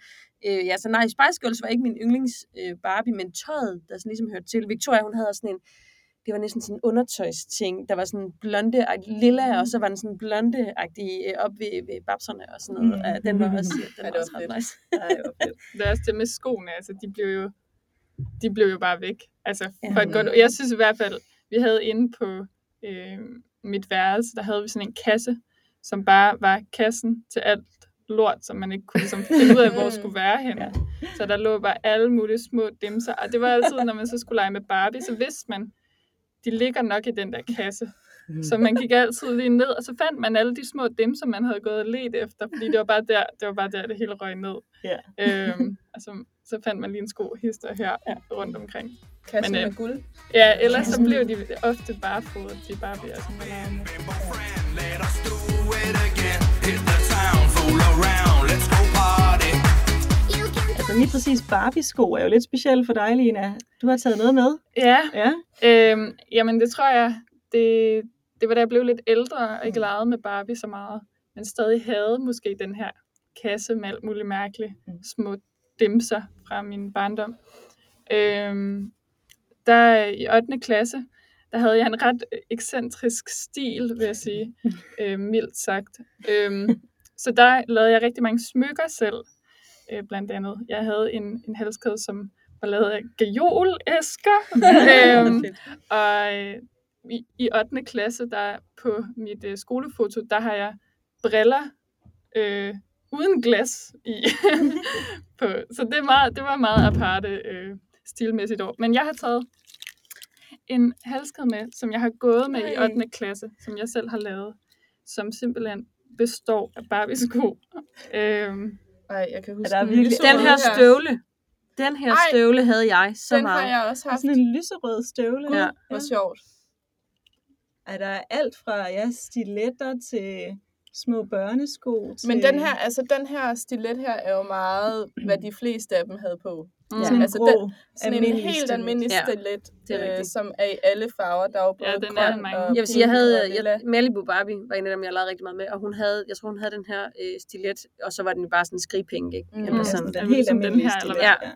S6: øh, ja, så nej, Spice Girls var ikke min yndlings øh, Barbie, men tøjet, der sådan ligesom hørte til. Victoria, hun havde også sådan en, det var næsten sådan en undertøjsting. Der var sådan blonde, lilla, og så var den sådan blonde-agtig øh, op ved, ved babserne og sådan noget.
S2: Mm.
S6: Mm. den var også, den
S8: Ja,
S6: var
S8: det var
S6: også ret nice.
S2: Fedt. (laughs)
S7: Det er også det med skoene, altså de blev jo, de blev jo bare væk. Altså for et godt, jeg synes i hvert fald, vi havde inde på øh, mit værelse, der havde vi sådan en kasse, som bare var kassen til alt lort, som man ikke kunne ligesom, finde ud af, hvor skulle være (laughs) henne.
S2: Ja.
S7: Så der lå bare alle mulige små dimser, og det var altid, når man så skulle lege med Barbie, så vidste man, de ligger nok i den der kasse. Så man gik altid lige ned, og så fandt man alle de små dimser, man havde gået og let efter, fordi det var bare der, det, var bare der, det hele røg ned.
S2: Ja.
S7: Øhm, altså, så fandt man lige en sko hister her ja. rundt omkring.
S8: Kasse
S7: Men, øh,
S8: med guld.
S7: Ja, ellers så blev de ofte bare fodret, de bare sådan
S5: party.
S4: You can
S2: Altså lige præcis Barbie-sko er jo lidt specielt for dig, Lina. Du har taget noget med.
S7: Ja,
S2: Ja.
S7: øhm, jamen det tror jeg, det, det var da jeg blev lidt ældre og ikke legede med Barbie så meget, men stadig havde måske den her kasse med alt muligt mærkeligt
S2: Mm.
S7: små dimser fra min barndom. Øhm, der i 8. klasse, der havde jeg en ret ekscentrisk stil, vil jeg sige, (laughs) øh, mildt sagt. Øhm, så der lavede jeg rigtig mange smykker selv, øh, blandt andet. Jeg havde en, en halskæde, som var lavet af gajolæsker. (laughs) øhm, og øh, i, i 8. klasse, der på mit øh, skolefoto, der har jeg briller øh, uden glas i. (laughs) på. Så det, er meget, det var meget aparte øh, stilmæssigt år. Men jeg har taget en halskæde med, som jeg har gået med i
S3: Ej.
S7: 8. klasse, som jeg selv har lavet, som simpelthen består af Barbie-sko. Øhm,
S3: Ej, jeg kan huske
S2: der er
S3: den
S2: virkelig-
S3: lyserøde
S6: Den her støvle, den her
S3: Ej,
S6: støvle havde jeg så
S3: Den har
S6: meget.
S3: jeg også
S2: Og
S3: haft.
S2: sådan en lyserød støvle.
S6: Ja.
S3: Hvor sjovt.
S2: Er der er alt fra ja, stiletter til små børnesko. Til
S3: Men den her, altså den her stilet her er jo meget, hvad de fleste af dem havde på.
S7: mm.
S2: sådan en
S3: altså
S2: grå,
S3: den- Sådan en
S2: almindelig
S3: helt
S2: stilet.
S3: almindelig
S6: Ja,
S3: stilet,
S6: det er
S3: øh, som er i alle farver. Der er jo både
S7: Ja, den er
S3: grøn
S7: mange.
S3: og
S6: Jeg vil sige, jeg havde, jeg, Malibu Barbie var en af dem, jeg lavede rigtig meget med, og hun havde, jeg tror, hun havde den her øh, stilet, og så var den jo bare sådan en skrigpink, ikke?
S3: Mm.
S6: Eller
S2: Ja,
S6: sådan.
S2: den helt
S7: den
S2: almindelige
S7: her, eller
S2: stilet.
S6: hvad?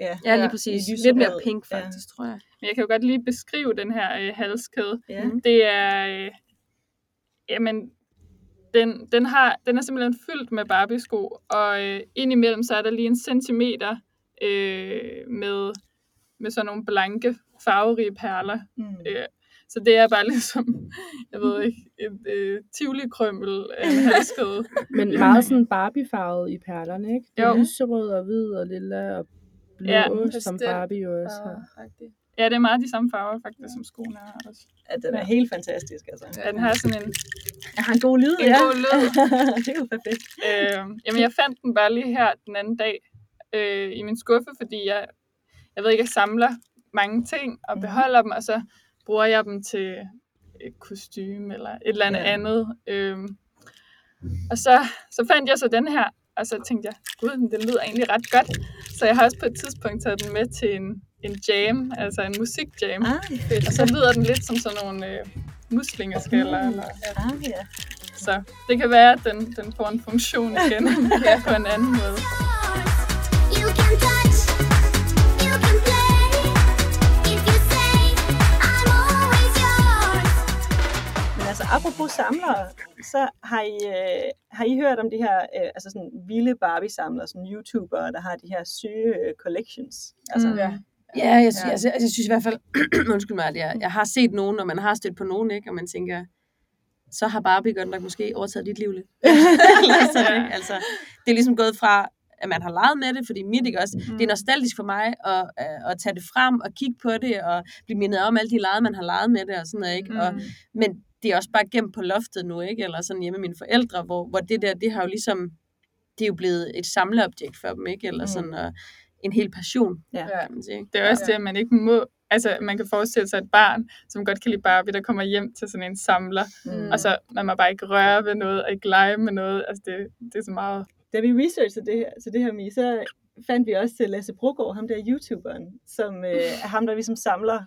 S2: Ja. Ja.
S6: Ja, lige
S3: Ja,
S6: præcis.
S2: i
S6: Lidt mere pink,
S2: ja.
S6: faktisk, tror jeg.
S7: Men jeg kan jo godt lige beskrive den her øh, halskæde.
S2: ja.
S7: Det er, øh, jamen, den, den, har, den er simpelthen fyldt med Barbie-sko, og øh, indimellem så er der lige en centimeter øh, med, med sådan nogle blanke, farverige perler.
S2: Mm.
S7: Øh, så det er bare ligesom, (laughs) jeg ved ikke, et øh, tivoli-krømmel af en halskæde. (laughs)
S3: Men meget sådan Barbie-farvet i perlerne, ikke? Det er lyserød og hvid og lilla og blå,
S7: Ja,
S3: som. Barbie jo også har.
S7: Ja, det er meget de samme farver faktisk, som skoene er også.
S2: Ja, den er helt fantastisk, altså.
S7: Ja, den har sådan en,
S2: Jeg har en god lyd,
S7: en
S2: ja.
S7: god lyd. (laughs)
S2: det er jo perfekt.
S7: øh, jamen, jeg fandt den bare lige her den anden dag øh, i min skuffe, fordi jeg, jeg ved ikke, jeg samler mange ting og
S2: Mhm.
S7: beholder dem, og så bruger jeg dem til et kostume eller et eller andet
S2: ja.
S7: andet. Øh, og så, så fandt jeg så den her, og så tænkte jeg, gud, den lyder egentlig ret godt. Så jeg har også på et tidspunkt taget den med til en, en jam, altså en musikjam.
S2: Ah,
S7: Og så lyder den lidt som sådan nogle øh, muslingeskaller. Eller,
S2: ah, ja.
S7: så det kan være, at den, den får en funktion igen (laughs) på en anden måde.
S4: You can touch,
S2: altså, apropos samlere, så har I, øh, har I hørt om de her øh, altså sådan vilde Barbie-samlere, sådan YouTubere, der har de her syge øh, collections? Altså,
S7: Mm.
S3: Ja.
S6: Ja, jeg, ja. Altså, jeg synes i hvert fald, (clears throat) undskyld mig, at jeg, jeg har set nogen, og man har stødt på nogen, ikke? og man tænker, så har Barbie godt nok måske overtaget dit liv lidt. (laughs) Eller sådan, ikke? altså, det er ligesom gået fra, at man har leget med det, fordi mit ikke også, det er nostalgisk for mig at, øh, at tage det frem og kigge på det, og blive mindet om alle de lege, man har leget med det, og sådan noget, ikke? Og,
S7: Mm.
S6: men det er også bare gemt på loftet nu, ikke? Eller sådan hjemme med mine forældre, hvor, hvor det der, det har jo ligesom, det er jo blevet et samleobjekt for dem, ikke? Eller
S2: Mm.
S6: sådan, og en hel passion,
S2: Ja.
S6: kan man sige.
S7: Det er også det, at man ikke må... Altså, man kan forestille sig et barn, som godt kan lide Barbie, der kommer hjem til sådan en samler,
S2: Mm.
S7: og så man må bare ikke røre ved noget, og ikke lege med noget. Altså, det, det er så meget...
S2: Da vi researchede det her, til det her, Mi, så fandt vi også til Lasse Brogaard, ham der YouTuberen, som øh, er ham, der ligesom samler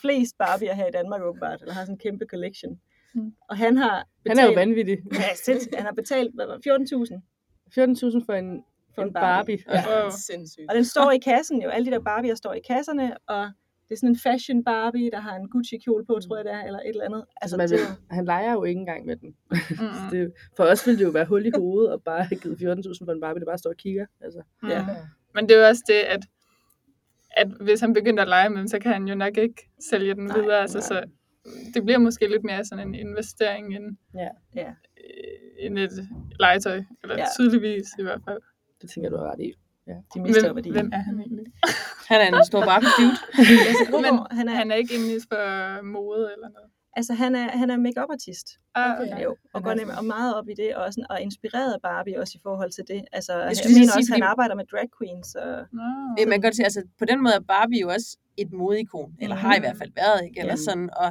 S2: flest Barbier her i Danmark åbenbart, eller har sådan en kæmpe collection.
S7: Mm.
S2: Og han har
S3: Han er jo
S2: betalt-
S3: vanvittig.
S2: Ja, sindssygt. han har betalt hvad var det, 14.000
S3: 14.000 for en,
S2: En
S3: en Barbie.
S2: Barbie.
S3: Ja. Sindssygt.
S2: Og den står i (laughs) kassen jo. Alle de der Barbier står i kasserne, og det er sådan en fashion Barbie, der har en Gucci-kjole på, tror jeg det er, eller et eller andet.
S3: Altså, man
S2: det,
S3: vil,
S2: jo-
S3: han leger jo ikke engang med den. (laughs)
S7: Mm.
S3: det, for os ville det jo være hul i hovedet, og bare have givet 14.000 for en Barbie, der bare står og kigger. Altså.
S2: Ja.
S7: Mm. Men det er jo også det, at, at hvis han begynder at lege med dem, så kan han jo nok ikke sælge den
S2: Nej,
S7: videre. Altså,
S3: nej.
S7: så det bliver måske lidt mere sådan en investering end,
S3: Ja.
S2: Ja.
S7: end et legetøj. Eller
S2: Ja.
S7: ja. tydeligvis i hvert fald.
S3: Det tænker jeg, du har ret i.
S2: de mister jo
S7: Hvem,
S2: værdien.
S7: hvem er han egentlig? (laughs)
S6: Han er en stor Barbie-dude.
S2: Lasse Brogaard,
S7: Men
S2: han er,
S7: Han er ikke inden for mode eller noget.
S2: altså, han er, han er make-up artist.
S7: Ah,
S3: Okay.
S7: okay.
S2: Jo, og
S3: Han
S2: går
S3: er-
S2: nemlig og meget op i det, og, sådan, og inspireret Barbie også i forhold til det. Altså, jeg, jeg mener
S6: sige,
S2: også, han
S6: fordi-
S2: arbejder med drag queens. Og.
S6: Øh, Man kan godt sige, altså på den måde er Barbie jo også et modeikon, eller har i hvert fald været, ikke? Eller
S2: Ja.
S6: sådan, og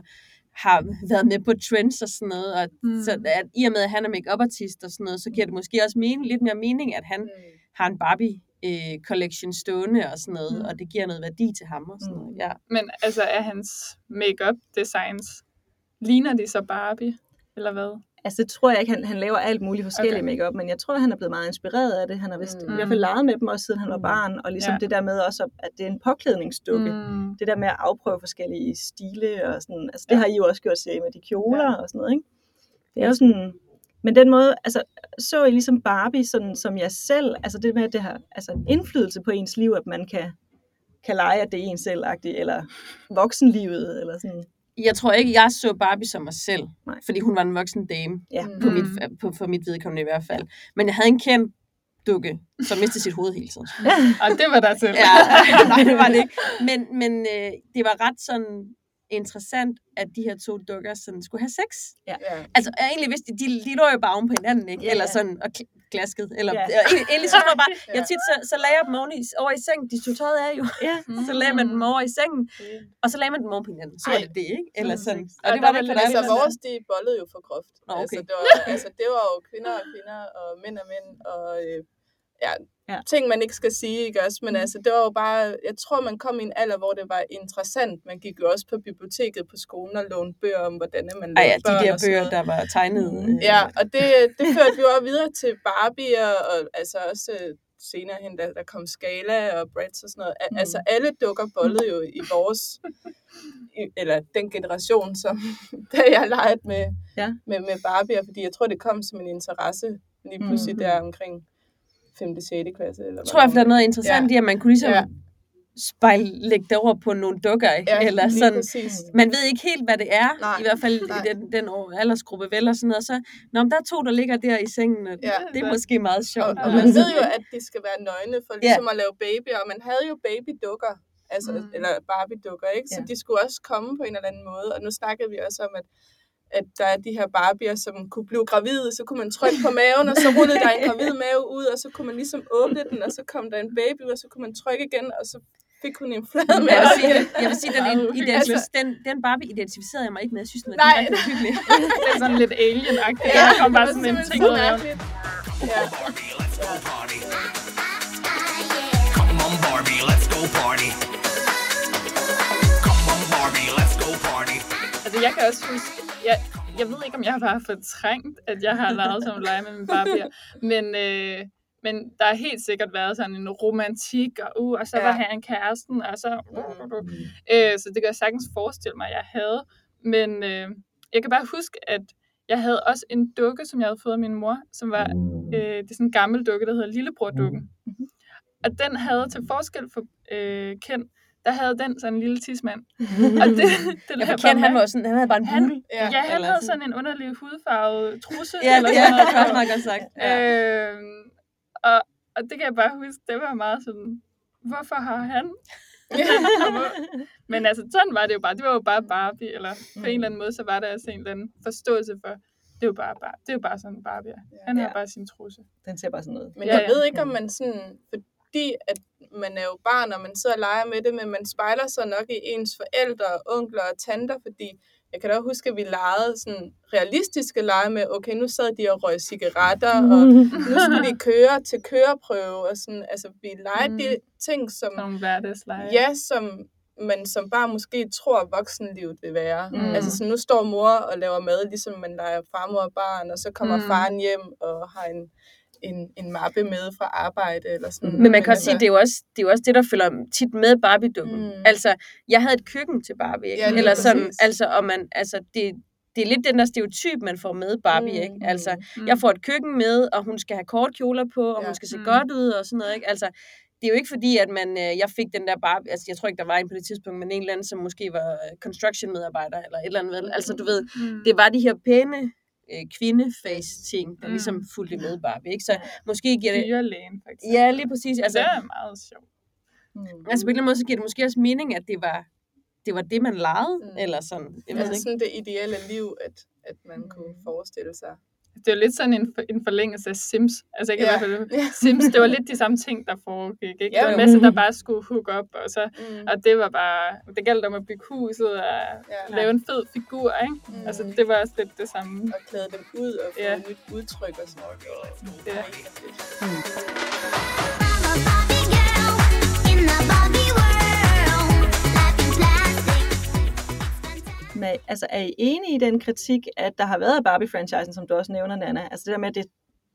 S6: har været med på trends og sådan noget, og
S7: Mm.
S6: mm. så at, i og med, at han er make artist og sådan noget, så giver det måske også mening, lidt mere mening, at han har en Barbie øh, collection stående og sådan noget,
S2: Mm.
S6: mm. og det giver noget værdi til ham og sådan
S2: Mm.
S6: noget. Ja.
S7: Men altså, er hans make-up designs, ligner de så Barbie? Eller hvad?
S2: Altså, det tror jeg ikke, han, han laver alt muligt forskellige
S7: Okay.
S2: makeup, men jeg tror, han er blevet meget inspireret af det. Han har vist
S3: Mm.
S2: mm. i hvert fald leget med dem også, siden han var
S3: Mm.
S2: barn, og ligesom
S7: Ja.
S2: ja. det der med også, at det er en påklædningsdukke. Mm.
S7: Mm.
S2: Det der med at afprøve forskellige stile og sådan, altså det har I jo også gjort til med de kjoler og sådan noget, ikke? Det er jo sådan, men den måde, altså så I ligesom Barbie, sådan, som jeg selv, altså det med, at det har altså, indflydelse på ens liv, at man kan, kan lege, at det er en selv eller voksenlivet, eller sådan.
S6: Jeg tror ikke, jeg så Barbie som mig selv,
S2: Nej.
S6: fordi hun var en voksen dame,
S2: Ja.
S6: på
S7: Mm.
S6: mit, på, for mit vedkommende i hvert fald. Men jeg havde en kendt dukke, som mistede sit hoved hele tiden. (laughs)
S7: Og det var der til.
S6: Ja, (laughs) nej, det var det ikke. Men, men øh, det var ret sådan interessant, at de her to dukker sådan skulle have sex.
S8: Ja.
S6: Altså, jeg egentlig vidste, de, de lå jo bare oven på hinanden, ikke?
S2: Ja,
S6: Eller
S2: ja.
S6: sådan, og glasket. Eller,
S2: Ja. (laughs)
S6: ja. egentlig, egentlig så tror jeg bare, jeg tit så, så lagde jeg dem oven i, over i sengen. De tog tøjet af jo.
S2: Ja. (laughs)
S6: Så lagde man dem over i sengen, og så lagde man dem oven på hinanden. Så var det det, ikke? Eller sådan.
S7: Og
S6: Og det var det
S8: Altså,
S6: anden
S8: vores, de bollede jo for groft.
S6: Okay.
S8: altså, det, var, altså, det var jo kvinder og kvinder, og mænd og mænd, og øh, ja,
S2: Ja.
S8: ting, man ikke skal sige, ikke også? Men altså, det var jo bare, jeg tror, man kom i en alder, hvor det var interessant. Man gik jo også på biblioteket på skolen og lånte bøger om, hvordan man lavede
S6: ja, de
S8: børn
S6: der bøger, der var tegnet.
S2: Mm.
S6: øh,
S8: Ja, og det, det (laughs) førte jo også videre til Barbie, og, og altså også øh, senere hen, da der kom Scala og Bratz og sådan noget. Mm. Altså alle dukker bollede jo i vores, i, eller den generation, som (laughs) da jeg legede med,
S2: Ja.
S8: med, med Barbie, fordi jeg tror, det kom som en interesse lige pludselig
S2: Mhm.
S8: mm. der omkring 5. 6. klasse. Eller
S6: Jeg tror, at der er noget interessant
S8: Ja.
S6: i, at man kunne ligesom
S8: Ja.
S6: spejle, lægge det over på nogle dukker?
S8: Ja,
S6: Eller sådan.
S8: præcis.
S6: Man ved ikke helt, hvad det er,
S8: Nej,
S6: i hvert fald
S8: nej.
S6: i den, den år- aldersgruppe, vel, og sådan noget. Så, Nå, men der er to, der ligger der i sengen, og
S8: Ja.
S6: det er måske meget
S8: Og,
S6: sjovt.
S8: og man (laughs) ved jo, at de skal være nøgne for
S6: Ja.
S8: ligesom at lave babyer, og man havde jo babydukker, altså,
S2: Mm.
S8: mm. eller Barbie-dukker, ikke? Så
S2: Ja.
S8: de skulle også komme på en eller anden måde, og nu snakkede vi også om, at at der er de her Barbier, som kunne blive gravide, så kunne man trykke på maven, og så rullede der en gravid mave ud, og så kunne man ligesom åbne den, og så kom der en baby ud, og så kunne man trykke igen, og så fik hun en flad
S6: Men jeg
S8: mave
S6: vil sige, jeg vil sige den,
S7: Meget
S6: identif-
S8: Altså-
S6: den, den Barbie identificerede jeg mig ikke med. Jeg synes, den var
S8: Nej.
S6: direkte hyggelig. (laughs)
S7: Det er sådan lidt alien-agtigt.
S8: Ja,
S7: der kom bare sådan en ting ud af.
S8: Ja.
S5: Barbie, let's go party. Come on, Barbie, let's go party.
S7: Altså, jeg kan også huske, jeg, jeg ved ikke, om jeg har fortrængt, at jeg har leget som lege med min Barbie, men, øh, men der har helt sikkert været sådan en romantik, og, uh, og så
S8: Ja.
S7: var han kæresten, og så... Øh, så det kan jeg sagtens forestille mig, at jeg havde. Men øh, jeg kan bare huske, at jeg havde også en dukke, som jeg havde fået af min mor, som var øh, det er sådan en gammel dukke, der hedder Lillebror-dukken. Og den havde til forskel for øh, Ken, der havde den sådan en lille tidsmand. (laughs) Og det, det
S6: Jeg
S7: bare
S6: han var sådan, han havde bare en
S7: Han-
S6: bule.
S8: Ja.
S7: Ja, han havde
S6: sådan.
S7: sådan en underlig hudfarvet trusse.
S6: Ja,
S7: eller
S6: ja,
S7: sådan noget
S6: det (laughs) er meget godt sagt.
S8: Ja.
S7: Øhm, og, og det kan jeg bare huske, det var meget sådan, hvorfor har han? (laughs) Men altså, sådan var det jo bare. Det var jo bare Barbie, eller på en eller anden måde, så var der altså en eller anden forståelse for, det er jo bare, bare, det er jo bare sådan Barbie. Han har
S2: Ja.
S7: bare sin trusse.
S2: Den ser bare sådan ud.
S8: Men
S7: Ja,
S8: jeg
S7: ja.
S8: ved ikke, om man sådan, fordi at man er jo barn, og man sidder og leger med det, men man spejler sig nok i ens forældre, onkler og tanter, fordi jeg kan da huske, at vi legede sådan realistiske lege med, okay, nu sad de og røg cigaretter, (laughs) og nu skulle de køre til køreprøve, og sådan, altså vi legede de ting, som,
S7: Sådan nogle hverdagsleje.
S8: ja, som man som bare måske tror, voksenlivet vil være.
S2: Mm.
S8: Mm. Altså så nu står mor og laver mad, ligesom man leger farmor og barn, og så kommer
S7: Mm.
S8: mm. faren hjem og har en, en, en mappe med fra arbejde, eller sådan.
S6: Men man kan også
S8: altså,
S6: sige, det er jo også det, er jo også det der følger tit med Barbie-dukken.
S8: Mm.
S6: Altså, jeg havde et køkken til Barbie, ikke?
S8: Ja,
S6: Eller sådan,
S8: præcis.
S6: altså, og man, altså, det, det er lidt den der stereotyp, man får med Barbie,
S8: Mm.
S6: ikke? Altså,
S7: Mm.
S6: jeg får et køkken med, og hun skal have kort kjoler på, og
S8: Ja.
S6: hun skal se
S7: Mm.
S6: godt ud, og sådan noget, ikke? Altså, det er jo ikke fordi, at man, øh, jeg fik den der Barbie, altså jeg tror ikke, der var en på det tidspunkt, men en eller anden, som måske var øh, construction medarbejder, eller et eller andet, vel? Altså, du ved,
S7: Mm.
S6: det var de her pæne øh, kvindeface-ting, der
S7: Mm.
S6: ligesom fulgte med Barbie, ikke? Så måske giver det...
S7: Dyrlægen, for eksempel.
S6: Ja, lige præcis. Altså,
S7: det er meget sjovt.
S6: Altså på en eller anden måde, så giver det måske også mening, at det var det, var det man legede,
S8: Mm.
S6: mm. eller sådan. Jeg ved
S8: Altså
S6: ikke.
S8: sådan det ideelle liv, at, at man kunne forestille sig.
S7: Det er jo lidt sådan en, for- en forlængelse af Sims. Altså ikke
S8: Ja.
S7: i hvert fald (laughs)
S8: Ja.
S7: Sims, det var lidt de samme ting, der foregik. Ikke?
S8: Ja,
S7: det var en masse, der bare skulle hook op, og, så,
S8: Mm.
S7: og det var bare, det galt om at bygge huset og
S8: Ja.
S7: lave en fed figur, ikke?
S8: Mm.
S7: Altså det var også lidt det samme.
S8: Og klæde dem ud og få
S7: Ja.
S8: et nyt udtryk og sådan noget. Det var
S7: Ja.
S8: mega fedt.
S4: I'm
S2: Men, altså, er I enige i den kritik, at der har været af Barbie-franchisen, som du også nævner, Nana? Altså det der med, at det,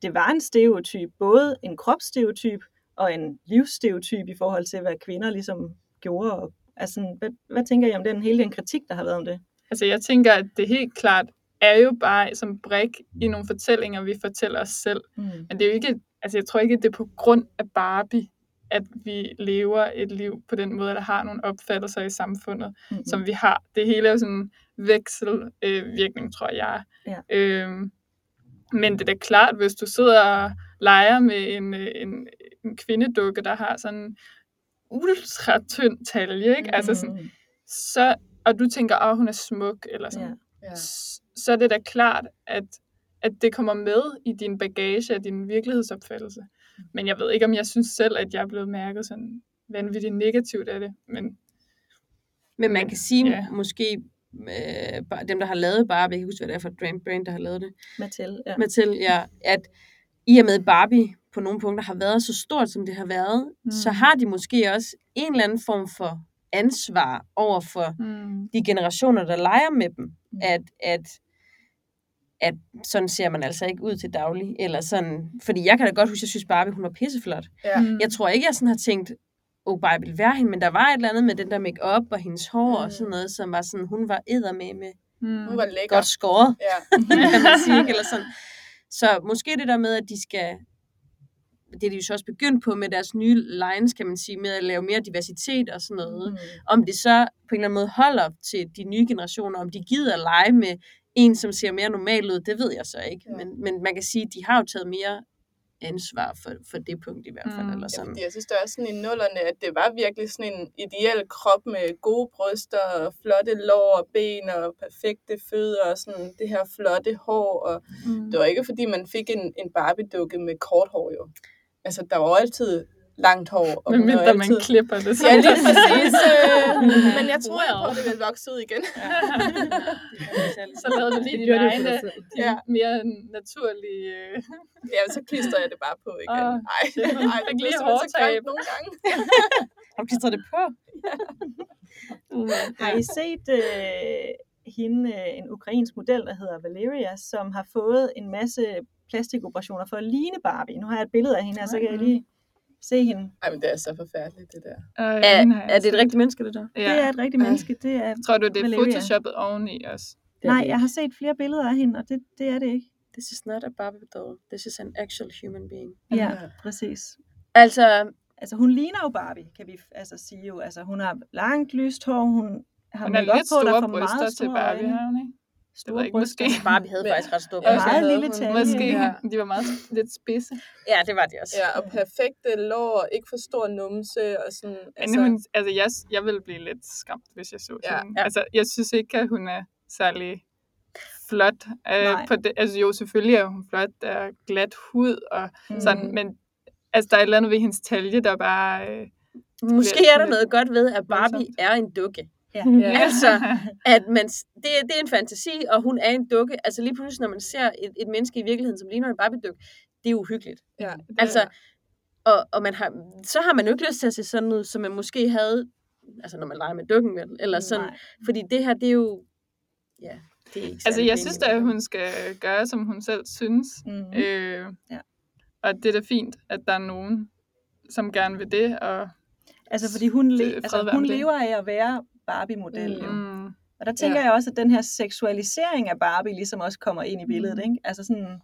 S2: det var en stereotyp, både en kropsstereotyp og en livsstereotyp i forhold til, hvad kvinder ligesom gjorde. Og, altså, hvad, hvad tænker I om den, hele den kritik, der har været om det?
S7: Altså jeg tænker, at det helt klart er jo bare som brik i nogle fortællinger, vi fortæller os selv.
S2: Mm.
S7: Men det er jo ikke, altså jeg tror ikke, det er på grund af Barbie, at vi lever et liv på den måde, der har nogle opfattelser i samfundet,
S2: Mm.
S7: som vi har. Det hele er jo sådan en vekselvirkning, øh, tror jeg.
S2: Ja.
S7: Øhm, men det er da klart, hvis du sidder og leger med en, øh, en, en kvindedukke, der har sådan en ultra tynd talje, ikke? Altså sådan,
S2: Mm.
S7: så og du tænker, at hun er smuk, eller sådan,
S2: Ja.
S8: Ja.
S7: s- så er det da klart, at, at det kommer med i din bagage og din virkelighedsopfattelse. Men jeg ved ikke, om jeg synes selv, at jeg er blevet mærket sådan vanvittigt negativt af det. Men
S6: Men man kan sige,
S7: Ja.
S6: måske øh, dem, der har lavet Barbie, jeg kan ikke huske, hvad det er for et brand, brand der har lavet det,
S2: Mattel, ja.
S6: Mathilde, ja, at i og med Barbie på nogle punkter har været så stort, som det har været,
S7: Mm.
S6: så har de måske også en eller anden form for ansvar over for
S7: mm,
S6: de generationer, der leger med dem,
S2: mm.
S6: at, at, at sådan ser man altså ikke ud til daglig, eller sådan, fordi jeg kan da godt huske, at jeg synes Barbie, hun var pisseflot.
S8: Ja.
S7: mm,
S6: Jeg tror ikke, jeg sådan har tænkt, oh, bare ville være hende, men der var et eller andet med den der make-up og hendes hår mm. og sådan noget, som var sådan, hun var eddermame med
S7: mm,
S8: Hun var lækker.
S6: godt skåret,
S8: Ja. (laughs)
S6: kan man sige, ikke? eller sådan. Så måske det der med, at de skal, det er de jo så også begyndt på med deres nye lines, kan man sige, med at lave mere diversitet og sådan noget.
S2: Mm.
S6: Om det så på en eller anden måde holder til de nye generationer, om de gider at lege med en, som ser mere normal ud, det ved jeg så ikke.
S8: Ja.
S6: Ja. Men, men man kan sige, at de har jo taget mere ansvar for, for det punkt i hvert fald.
S7: Mm.
S6: Eller
S8: Ja,
S6: sådan.
S8: fordi jeg synes, det er sådan i nullerne, at det var virkelig sådan en ideel krop med gode bryster og flotte lår og ben og perfekte fødder og sådan det her flotte hår. Og
S7: mm.
S8: det var ikke, fordi man fik en, en Barbie-dukke med kort hår jo. Altså, der var altid langt hår. Og
S7: Men mindre
S8: altid...
S7: man klipper det.
S8: Ja, lige præcis. Øh, (laughs) men jeg tror
S6: well.
S8: på, at det vil vokse ud igen. (laughs)
S7: så lavede du lige
S8: Det
S7: dine
S8: det
S7: egne,
S8: Ja.
S7: mere naturlige... Øh,
S8: Ja, så klister jeg det bare på igen. Ej,
S7: shit, hun
S8: ej, det
S7: lige
S8: bliver simpelthen så grimt nogle gange. (laughs)
S6: Har du klistret det på?
S2: Har I set øh, hende, øh, en ukrainsk model, der hedder Valeria, som har fået en masse plastikoperationer for at ligne Barbie? Nu har jeg et billede af hende her, så kan jeg lige se hende.
S8: Ej, men det er så forfærdeligt, det der.
S7: øh,
S6: Er, er det et rigtigt menneske, det der?
S7: Ja.
S2: Det er et rigtigt
S8: Ej.
S2: menneske. Det er,
S7: Tror du, det er
S2: Valeria.
S7: photoshoppet oveni os?
S2: nej, jeg har set flere billeder af hende, og det, det er det ikke.
S6: This is not a Barbie doll. This is an actual human being.
S2: Ja,
S8: Ja.
S2: præcis.
S6: Altså,
S2: Altså, hun ligner jo Barbie, kan vi altså sige jo. Altså, hun har langt, lyst hår, hun har
S7: Hun
S2: makeup
S7: lidt
S2: på, der
S7: store
S2: får
S7: bryster
S2: meget
S7: til
S2: store
S7: Barbie,
S2: øjne.
S7: har hun ikke? Det
S2: Store
S7: jeg ikke,
S2: bryster.
S7: måske.
S6: Barbie havde faktisk ret stor
S8: Ja,
S6: bryst.
S2: meget
S8: havde
S2: lille tale.
S7: Måske.
S8: Ja.
S7: De var meget lidt spidse.
S6: Ja, det var de også.
S8: Ja, og perfekte lår, ikke for stor numse, og sådan,
S7: Altså,
S8: altså,
S7: hun, altså jeg, jeg ville blive lidt skræmt, hvis jeg så
S8: Ja.
S7: hende.
S6: Ja.
S7: Altså, jeg synes ikke, at hun er særlig flot. Øh,
S2: Nej.
S7: på det, altså jo, selvfølgelig er hun flot, der er glat hud og
S2: Mm.
S7: sådan, men altså, der er et eller andet ved hendes talje, der bare... Øh,
S6: Måske er der noget godt ved, at Barbie er en dukke.
S2: Ja. (laughs)
S8: Ja.
S6: Altså, at man, det, det er en fantasi, og hun er en dukke. Altså lige pludselig, når man ser et, et menneske i virkeligheden, som ligner en Barbie-dukke, det er uhyggeligt.
S8: ja.
S6: Altså, og, og man har, så har man jo ikke lyst til at se sådan ud, som man måske havde, altså når man leger med dukken, vel? eller sådan.
S2: Nej.
S6: Fordi det her, det er jo, ja, det er ikke
S7: altså, jeg synes da, at hun skal gøre, som hun selv synes.
S2: Mm.
S7: Øh,
S2: Ja.
S7: Og det er da fint, at der er nogen, som gerne vil det. Og,
S2: Altså, fordi hun, le-
S7: Det er
S2: altså, hun
S7: det.
S2: lever af at være Barbie-model.
S8: Mm.
S2: jo. Og der tænker
S8: Ja.
S2: jeg også, at den her seksualisering af Barbie ligesom også kommer ind i billedet.
S7: Mm.
S2: Ikke? Altså sådan,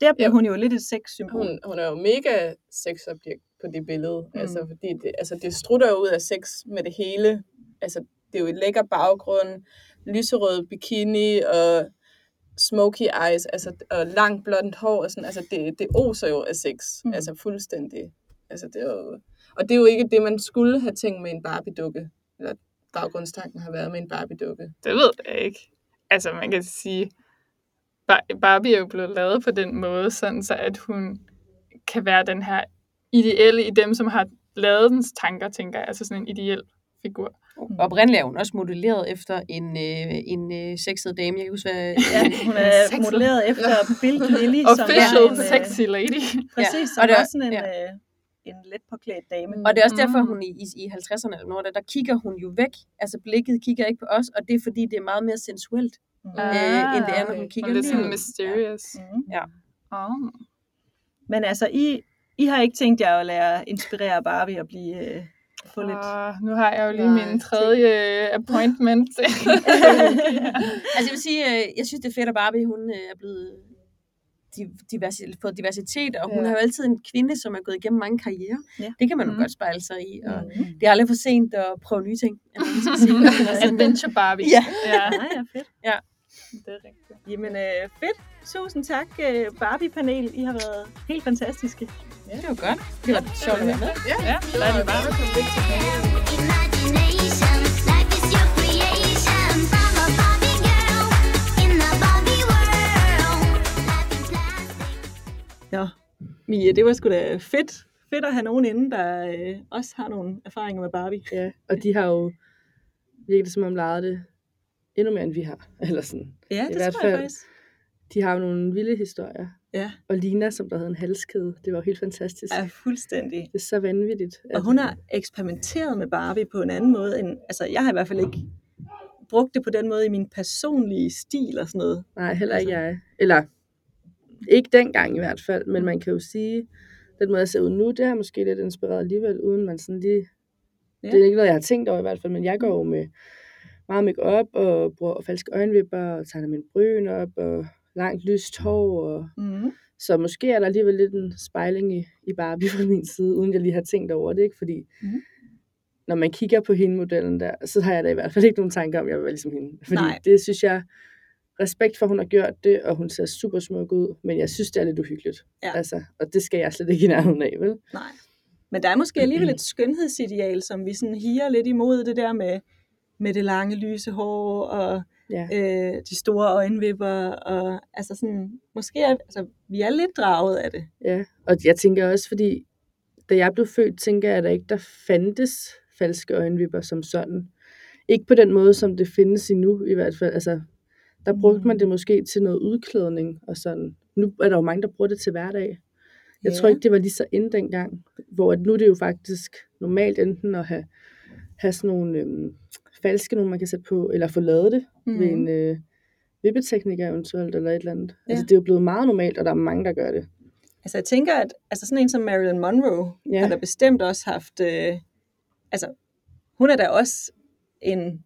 S2: der bliver
S8: Ja.
S2: hun jo lidt et sexsymbol.
S8: Hun, hun er jo mega sexobjekt på det billede.
S2: Mm.
S8: Altså, fordi det, altså, det strutter jo ud af sex med det hele. Altså, det er jo et lækker baggrund, lyserød bikini og smoky eyes, altså, og langt blondt hår. Og sådan, altså, det, det oser jo af sex.
S2: Mm.
S8: Altså, fuldstændig. Altså, det er jo, og det er jo ikke det, man skulle have tænkt med en Barbie-dukke. Eller baggrundstanken har været med en Barbie-dukke.
S7: det ved jeg ikke. Altså, man kan sige, Bar- Barbie er jo blevet lavet på den måde, sådan så at hun kan være den her ideelle i dem, som har lavet dens tanker, tænker jeg. Altså sådan en ideel figur.
S6: Oprindeligt er hun også modelleret efter en, øh, en øh, sexet dame. Jeg kan huske, hvad...
S2: Ja, hun er modelleret efter Bill Lilly, som
S7: Official
S2: er en, øh,
S7: sexy lady.
S2: Præcis,
S6: Ja,
S2: som
S6: og det også-
S2: sådan en,
S6: ja.
S2: øh, en let påklædt dame.
S6: Og det er også derfor,
S7: Mm.
S6: hun i, i, i 50'erne eller noget, der, der kigger hun jo væk. Altså blikket kigger ikke på os, og det er fordi, det er meget mere sensuelt,
S2: Mm.
S6: øh, end det er, når
S8: okay.
S6: hun kigger
S7: er lidt sådan
S6: lige.
S7: mysterious.
S2: Mm.
S7: Oh.
S2: Men altså, I, I har ikke tænkt jer at lære inspirere Barbie og blive øh, få lidt...
S7: Og nu har jeg jo lige
S8: Nej,
S7: min tredje appointment. (laughs)
S6: Altså jeg vil sige, øh, jeg synes, det er fedt, at Barbie hun øh, er blevet diversi, fået diversitet, og hun
S8: Ja.
S6: er jo altid en kvinde, som er gået igennem mange karrierer.
S2: Ja.
S6: Det kan man jo
S7: Mhm.
S6: godt spejle sig i, og
S2: Mm.
S6: det er aldrig for sent at prøve nye ting. (laughs) Altså,
S7: Adventure Barbie.
S6: Ja.
S7: ja.
S2: Ja, ja, fedt.
S7: Det er rigtigt.
S2: Jamen, øh, fedt. Tusind tak, øh, Barbie-panel. I har været helt fantastiske.
S6: det var godt. Det var sjovt at være med.
S8: Ja,
S7: Ja,
S8: det
S7: er
S8: var
S7: det bare.
S2: Mia, det var sgu da fedt, fedt at have nogen inde, der øh, også har nogle erfaringer med Barbie.
S3: Ja, og de har jo virkelig som om lejet det endnu mere, end vi har. (laughs) Eller sådan.
S2: Ja,
S3: I
S2: det
S3: hvert
S2: tror jeg faktisk.
S3: De har jo nogle vilde historier.
S2: Ja,
S3: Og Lina, som der havde en halskæde, det var jo helt fantastisk.
S2: er fuldstændig.
S3: Det er så vanvittigt.
S2: Og hun har eksperimenteret med Barbie på en anden måde end, altså jeg har i hvert fald ikke brugt det på den måde i min personlige stil og sådan noget.
S3: Nej, heller ikke
S2: Altså-
S3: jeg. Eller ikke dengang i hvert fald, men man kan jo sige, den måde jeg ser ud nu, det har måske lidt inspireret alligevel, uden man sådan lige...
S2: Ja.
S3: Det er ikke noget, jeg har tænkt over i hvert fald, men jeg går jo med meget make og bruger falske øjenvipper og tegner min bryn op og langt lyst hår. Og...
S2: Mm.
S3: Så måske er der alligevel lidt en spejling i, i Barbie fra min side, uden jeg lige har tænkt over det, ikke? Fordi
S2: Mhm.
S3: når man kigger på hende modellen der, så har jeg da i hvert fald ikke nogen tanker om, at jeg vil være ligesom hende. Fordi
S2: Nej.
S3: det synes jeg, respekt for, at hun har gjort det, og hun ser super smuk ud, men jeg synes, det er lidt uhyggeligt.
S2: Ja.
S3: Altså, og det skal jeg slet ikke i nærheden af, vel?
S2: Nej. Men der er måske alligevel et skønhedsideal, som vi sådan higer lidt imod det der med, med det lange lyse hår og
S3: Ja.
S2: øh, de store øjenvipper. Og, altså sådan, måske er, altså, vi er lidt draget af det.
S3: Ja, og jeg tænker også, fordi da jeg blev født, tænker jeg, at der ikke der fandtes falske øjenvipper som sådan. Ikke på den måde, som det findes endnu i hvert fald. Altså, der brugte man det måske til noget udklædning og sådan. Nu er der jo mange, der bruger det til hverdag. Jeg
S2: Ja.
S3: tror ikke, det var lige så ind dengang, hvor at nu er det jo faktisk normalt enten at have, have sådan nogle øhm, falske, nogle man kan sætte på, eller få lavet det mm. ved en øh, vippetekniker eventuelt, eller et eller andet.
S2: Ja.
S3: Altså, det er jo blevet meget normalt, og der er mange, der gør det.
S2: Altså jeg tænker, at altså sådan en som Marilyn Monroe
S3: ja.
S2: har da bestemt også haft, øh, altså hun er da også en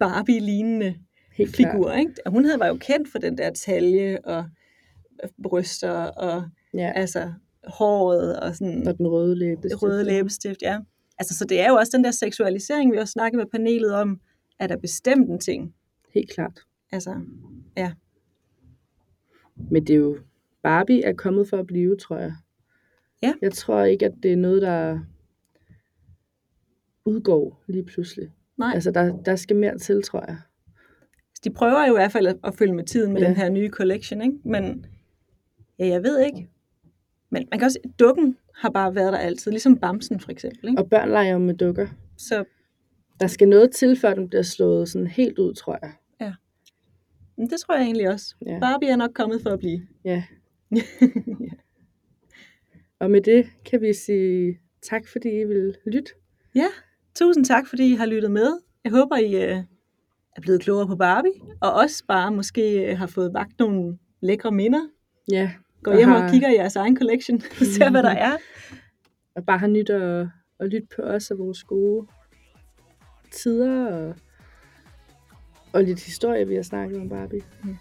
S2: Barbie-lignende
S3: Helt
S2: figur, ikke? Og hun havde var jo kendt for den der talje og bryster og
S3: Ja.
S2: altså håret og sådan
S3: Og den røde læbe.
S2: det røde læbestift, ja. Altså, så det er jo også den der seksualisering, vi også snakkede med panelet om, at der bestemt en ting.
S3: Helt klart.
S2: Altså,
S3: Men det er jo, Barbie er kommet for at blive, tror jeg.
S2: Ja.
S3: Jeg tror ikke, at det er noget, der udgår lige pludselig.
S2: nej, altså,
S3: Altså, der, der skal mere til, tror jeg.
S2: De prøver jo i hvert fald at, at følge med tiden med
S3: Ja.
S2: ja. den her nye collection, ikke? Men, ja, jeg ved ikke. Men man kan også, dukken har bare været der altid, ligesom Bamsen for eksempel, ikke?
S3: Og børn leger jo med dukker.
S2: Så
S3: Der skal noget til, før den bliver slået sådan helt ud, tror jeg.
S2: men det tror jeg egentlig også.
S3: Ja.
S2: Barbie er nok kommet for at blive. (laughs)
S3: Ja. Og med det kan vi sige tak, fordi I vil lytte.
S2: Ja, tusind tak, fordi I har lyttet med. Jeg håber, I øh, er blevet klogere på Barbie, og også bare måske øh, har fået vagt nogle lækre minder.
S3: Ja.
S2: Gå
S3: Og
S2: hjem og
S3: har-
S2: kigger i jeres egen collection, (laughs) og ser, hvad der er.
S3: Og bare har nyt at, at lytte på os og vores gode tider og, og lidt historie, vi har snakket om Barbie.
S2: Mm.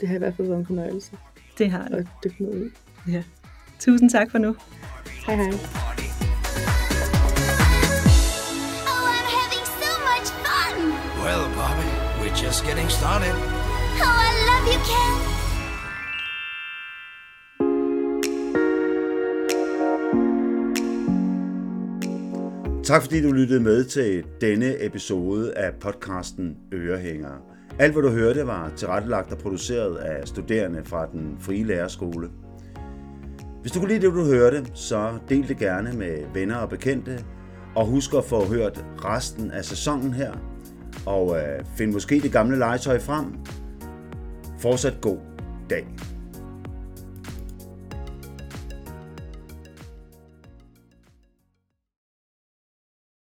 S3: Det har i hvert fald været en fornøjelse
S2: Det har det.
S3: at dykke ned i.
S2: Ja. Tusind tak for nu.
S3: Hej hej.
S5: We're just getting started.
S4: Oh, I love you, Ken.
S1: Tak fordi du lyttede med til denne episode af podcasten Ørehængere. Alt hvad du hørte var tilrettelagt og produceret af studerende fra den frie lærerskole. Hvis du kunne lide det, du hørte, så del det gerne med venner og bekendte. Og husk at få hørt resten af sæsonen her. Og øh, find måske det gamle legetøj frem. Fortsat god dag.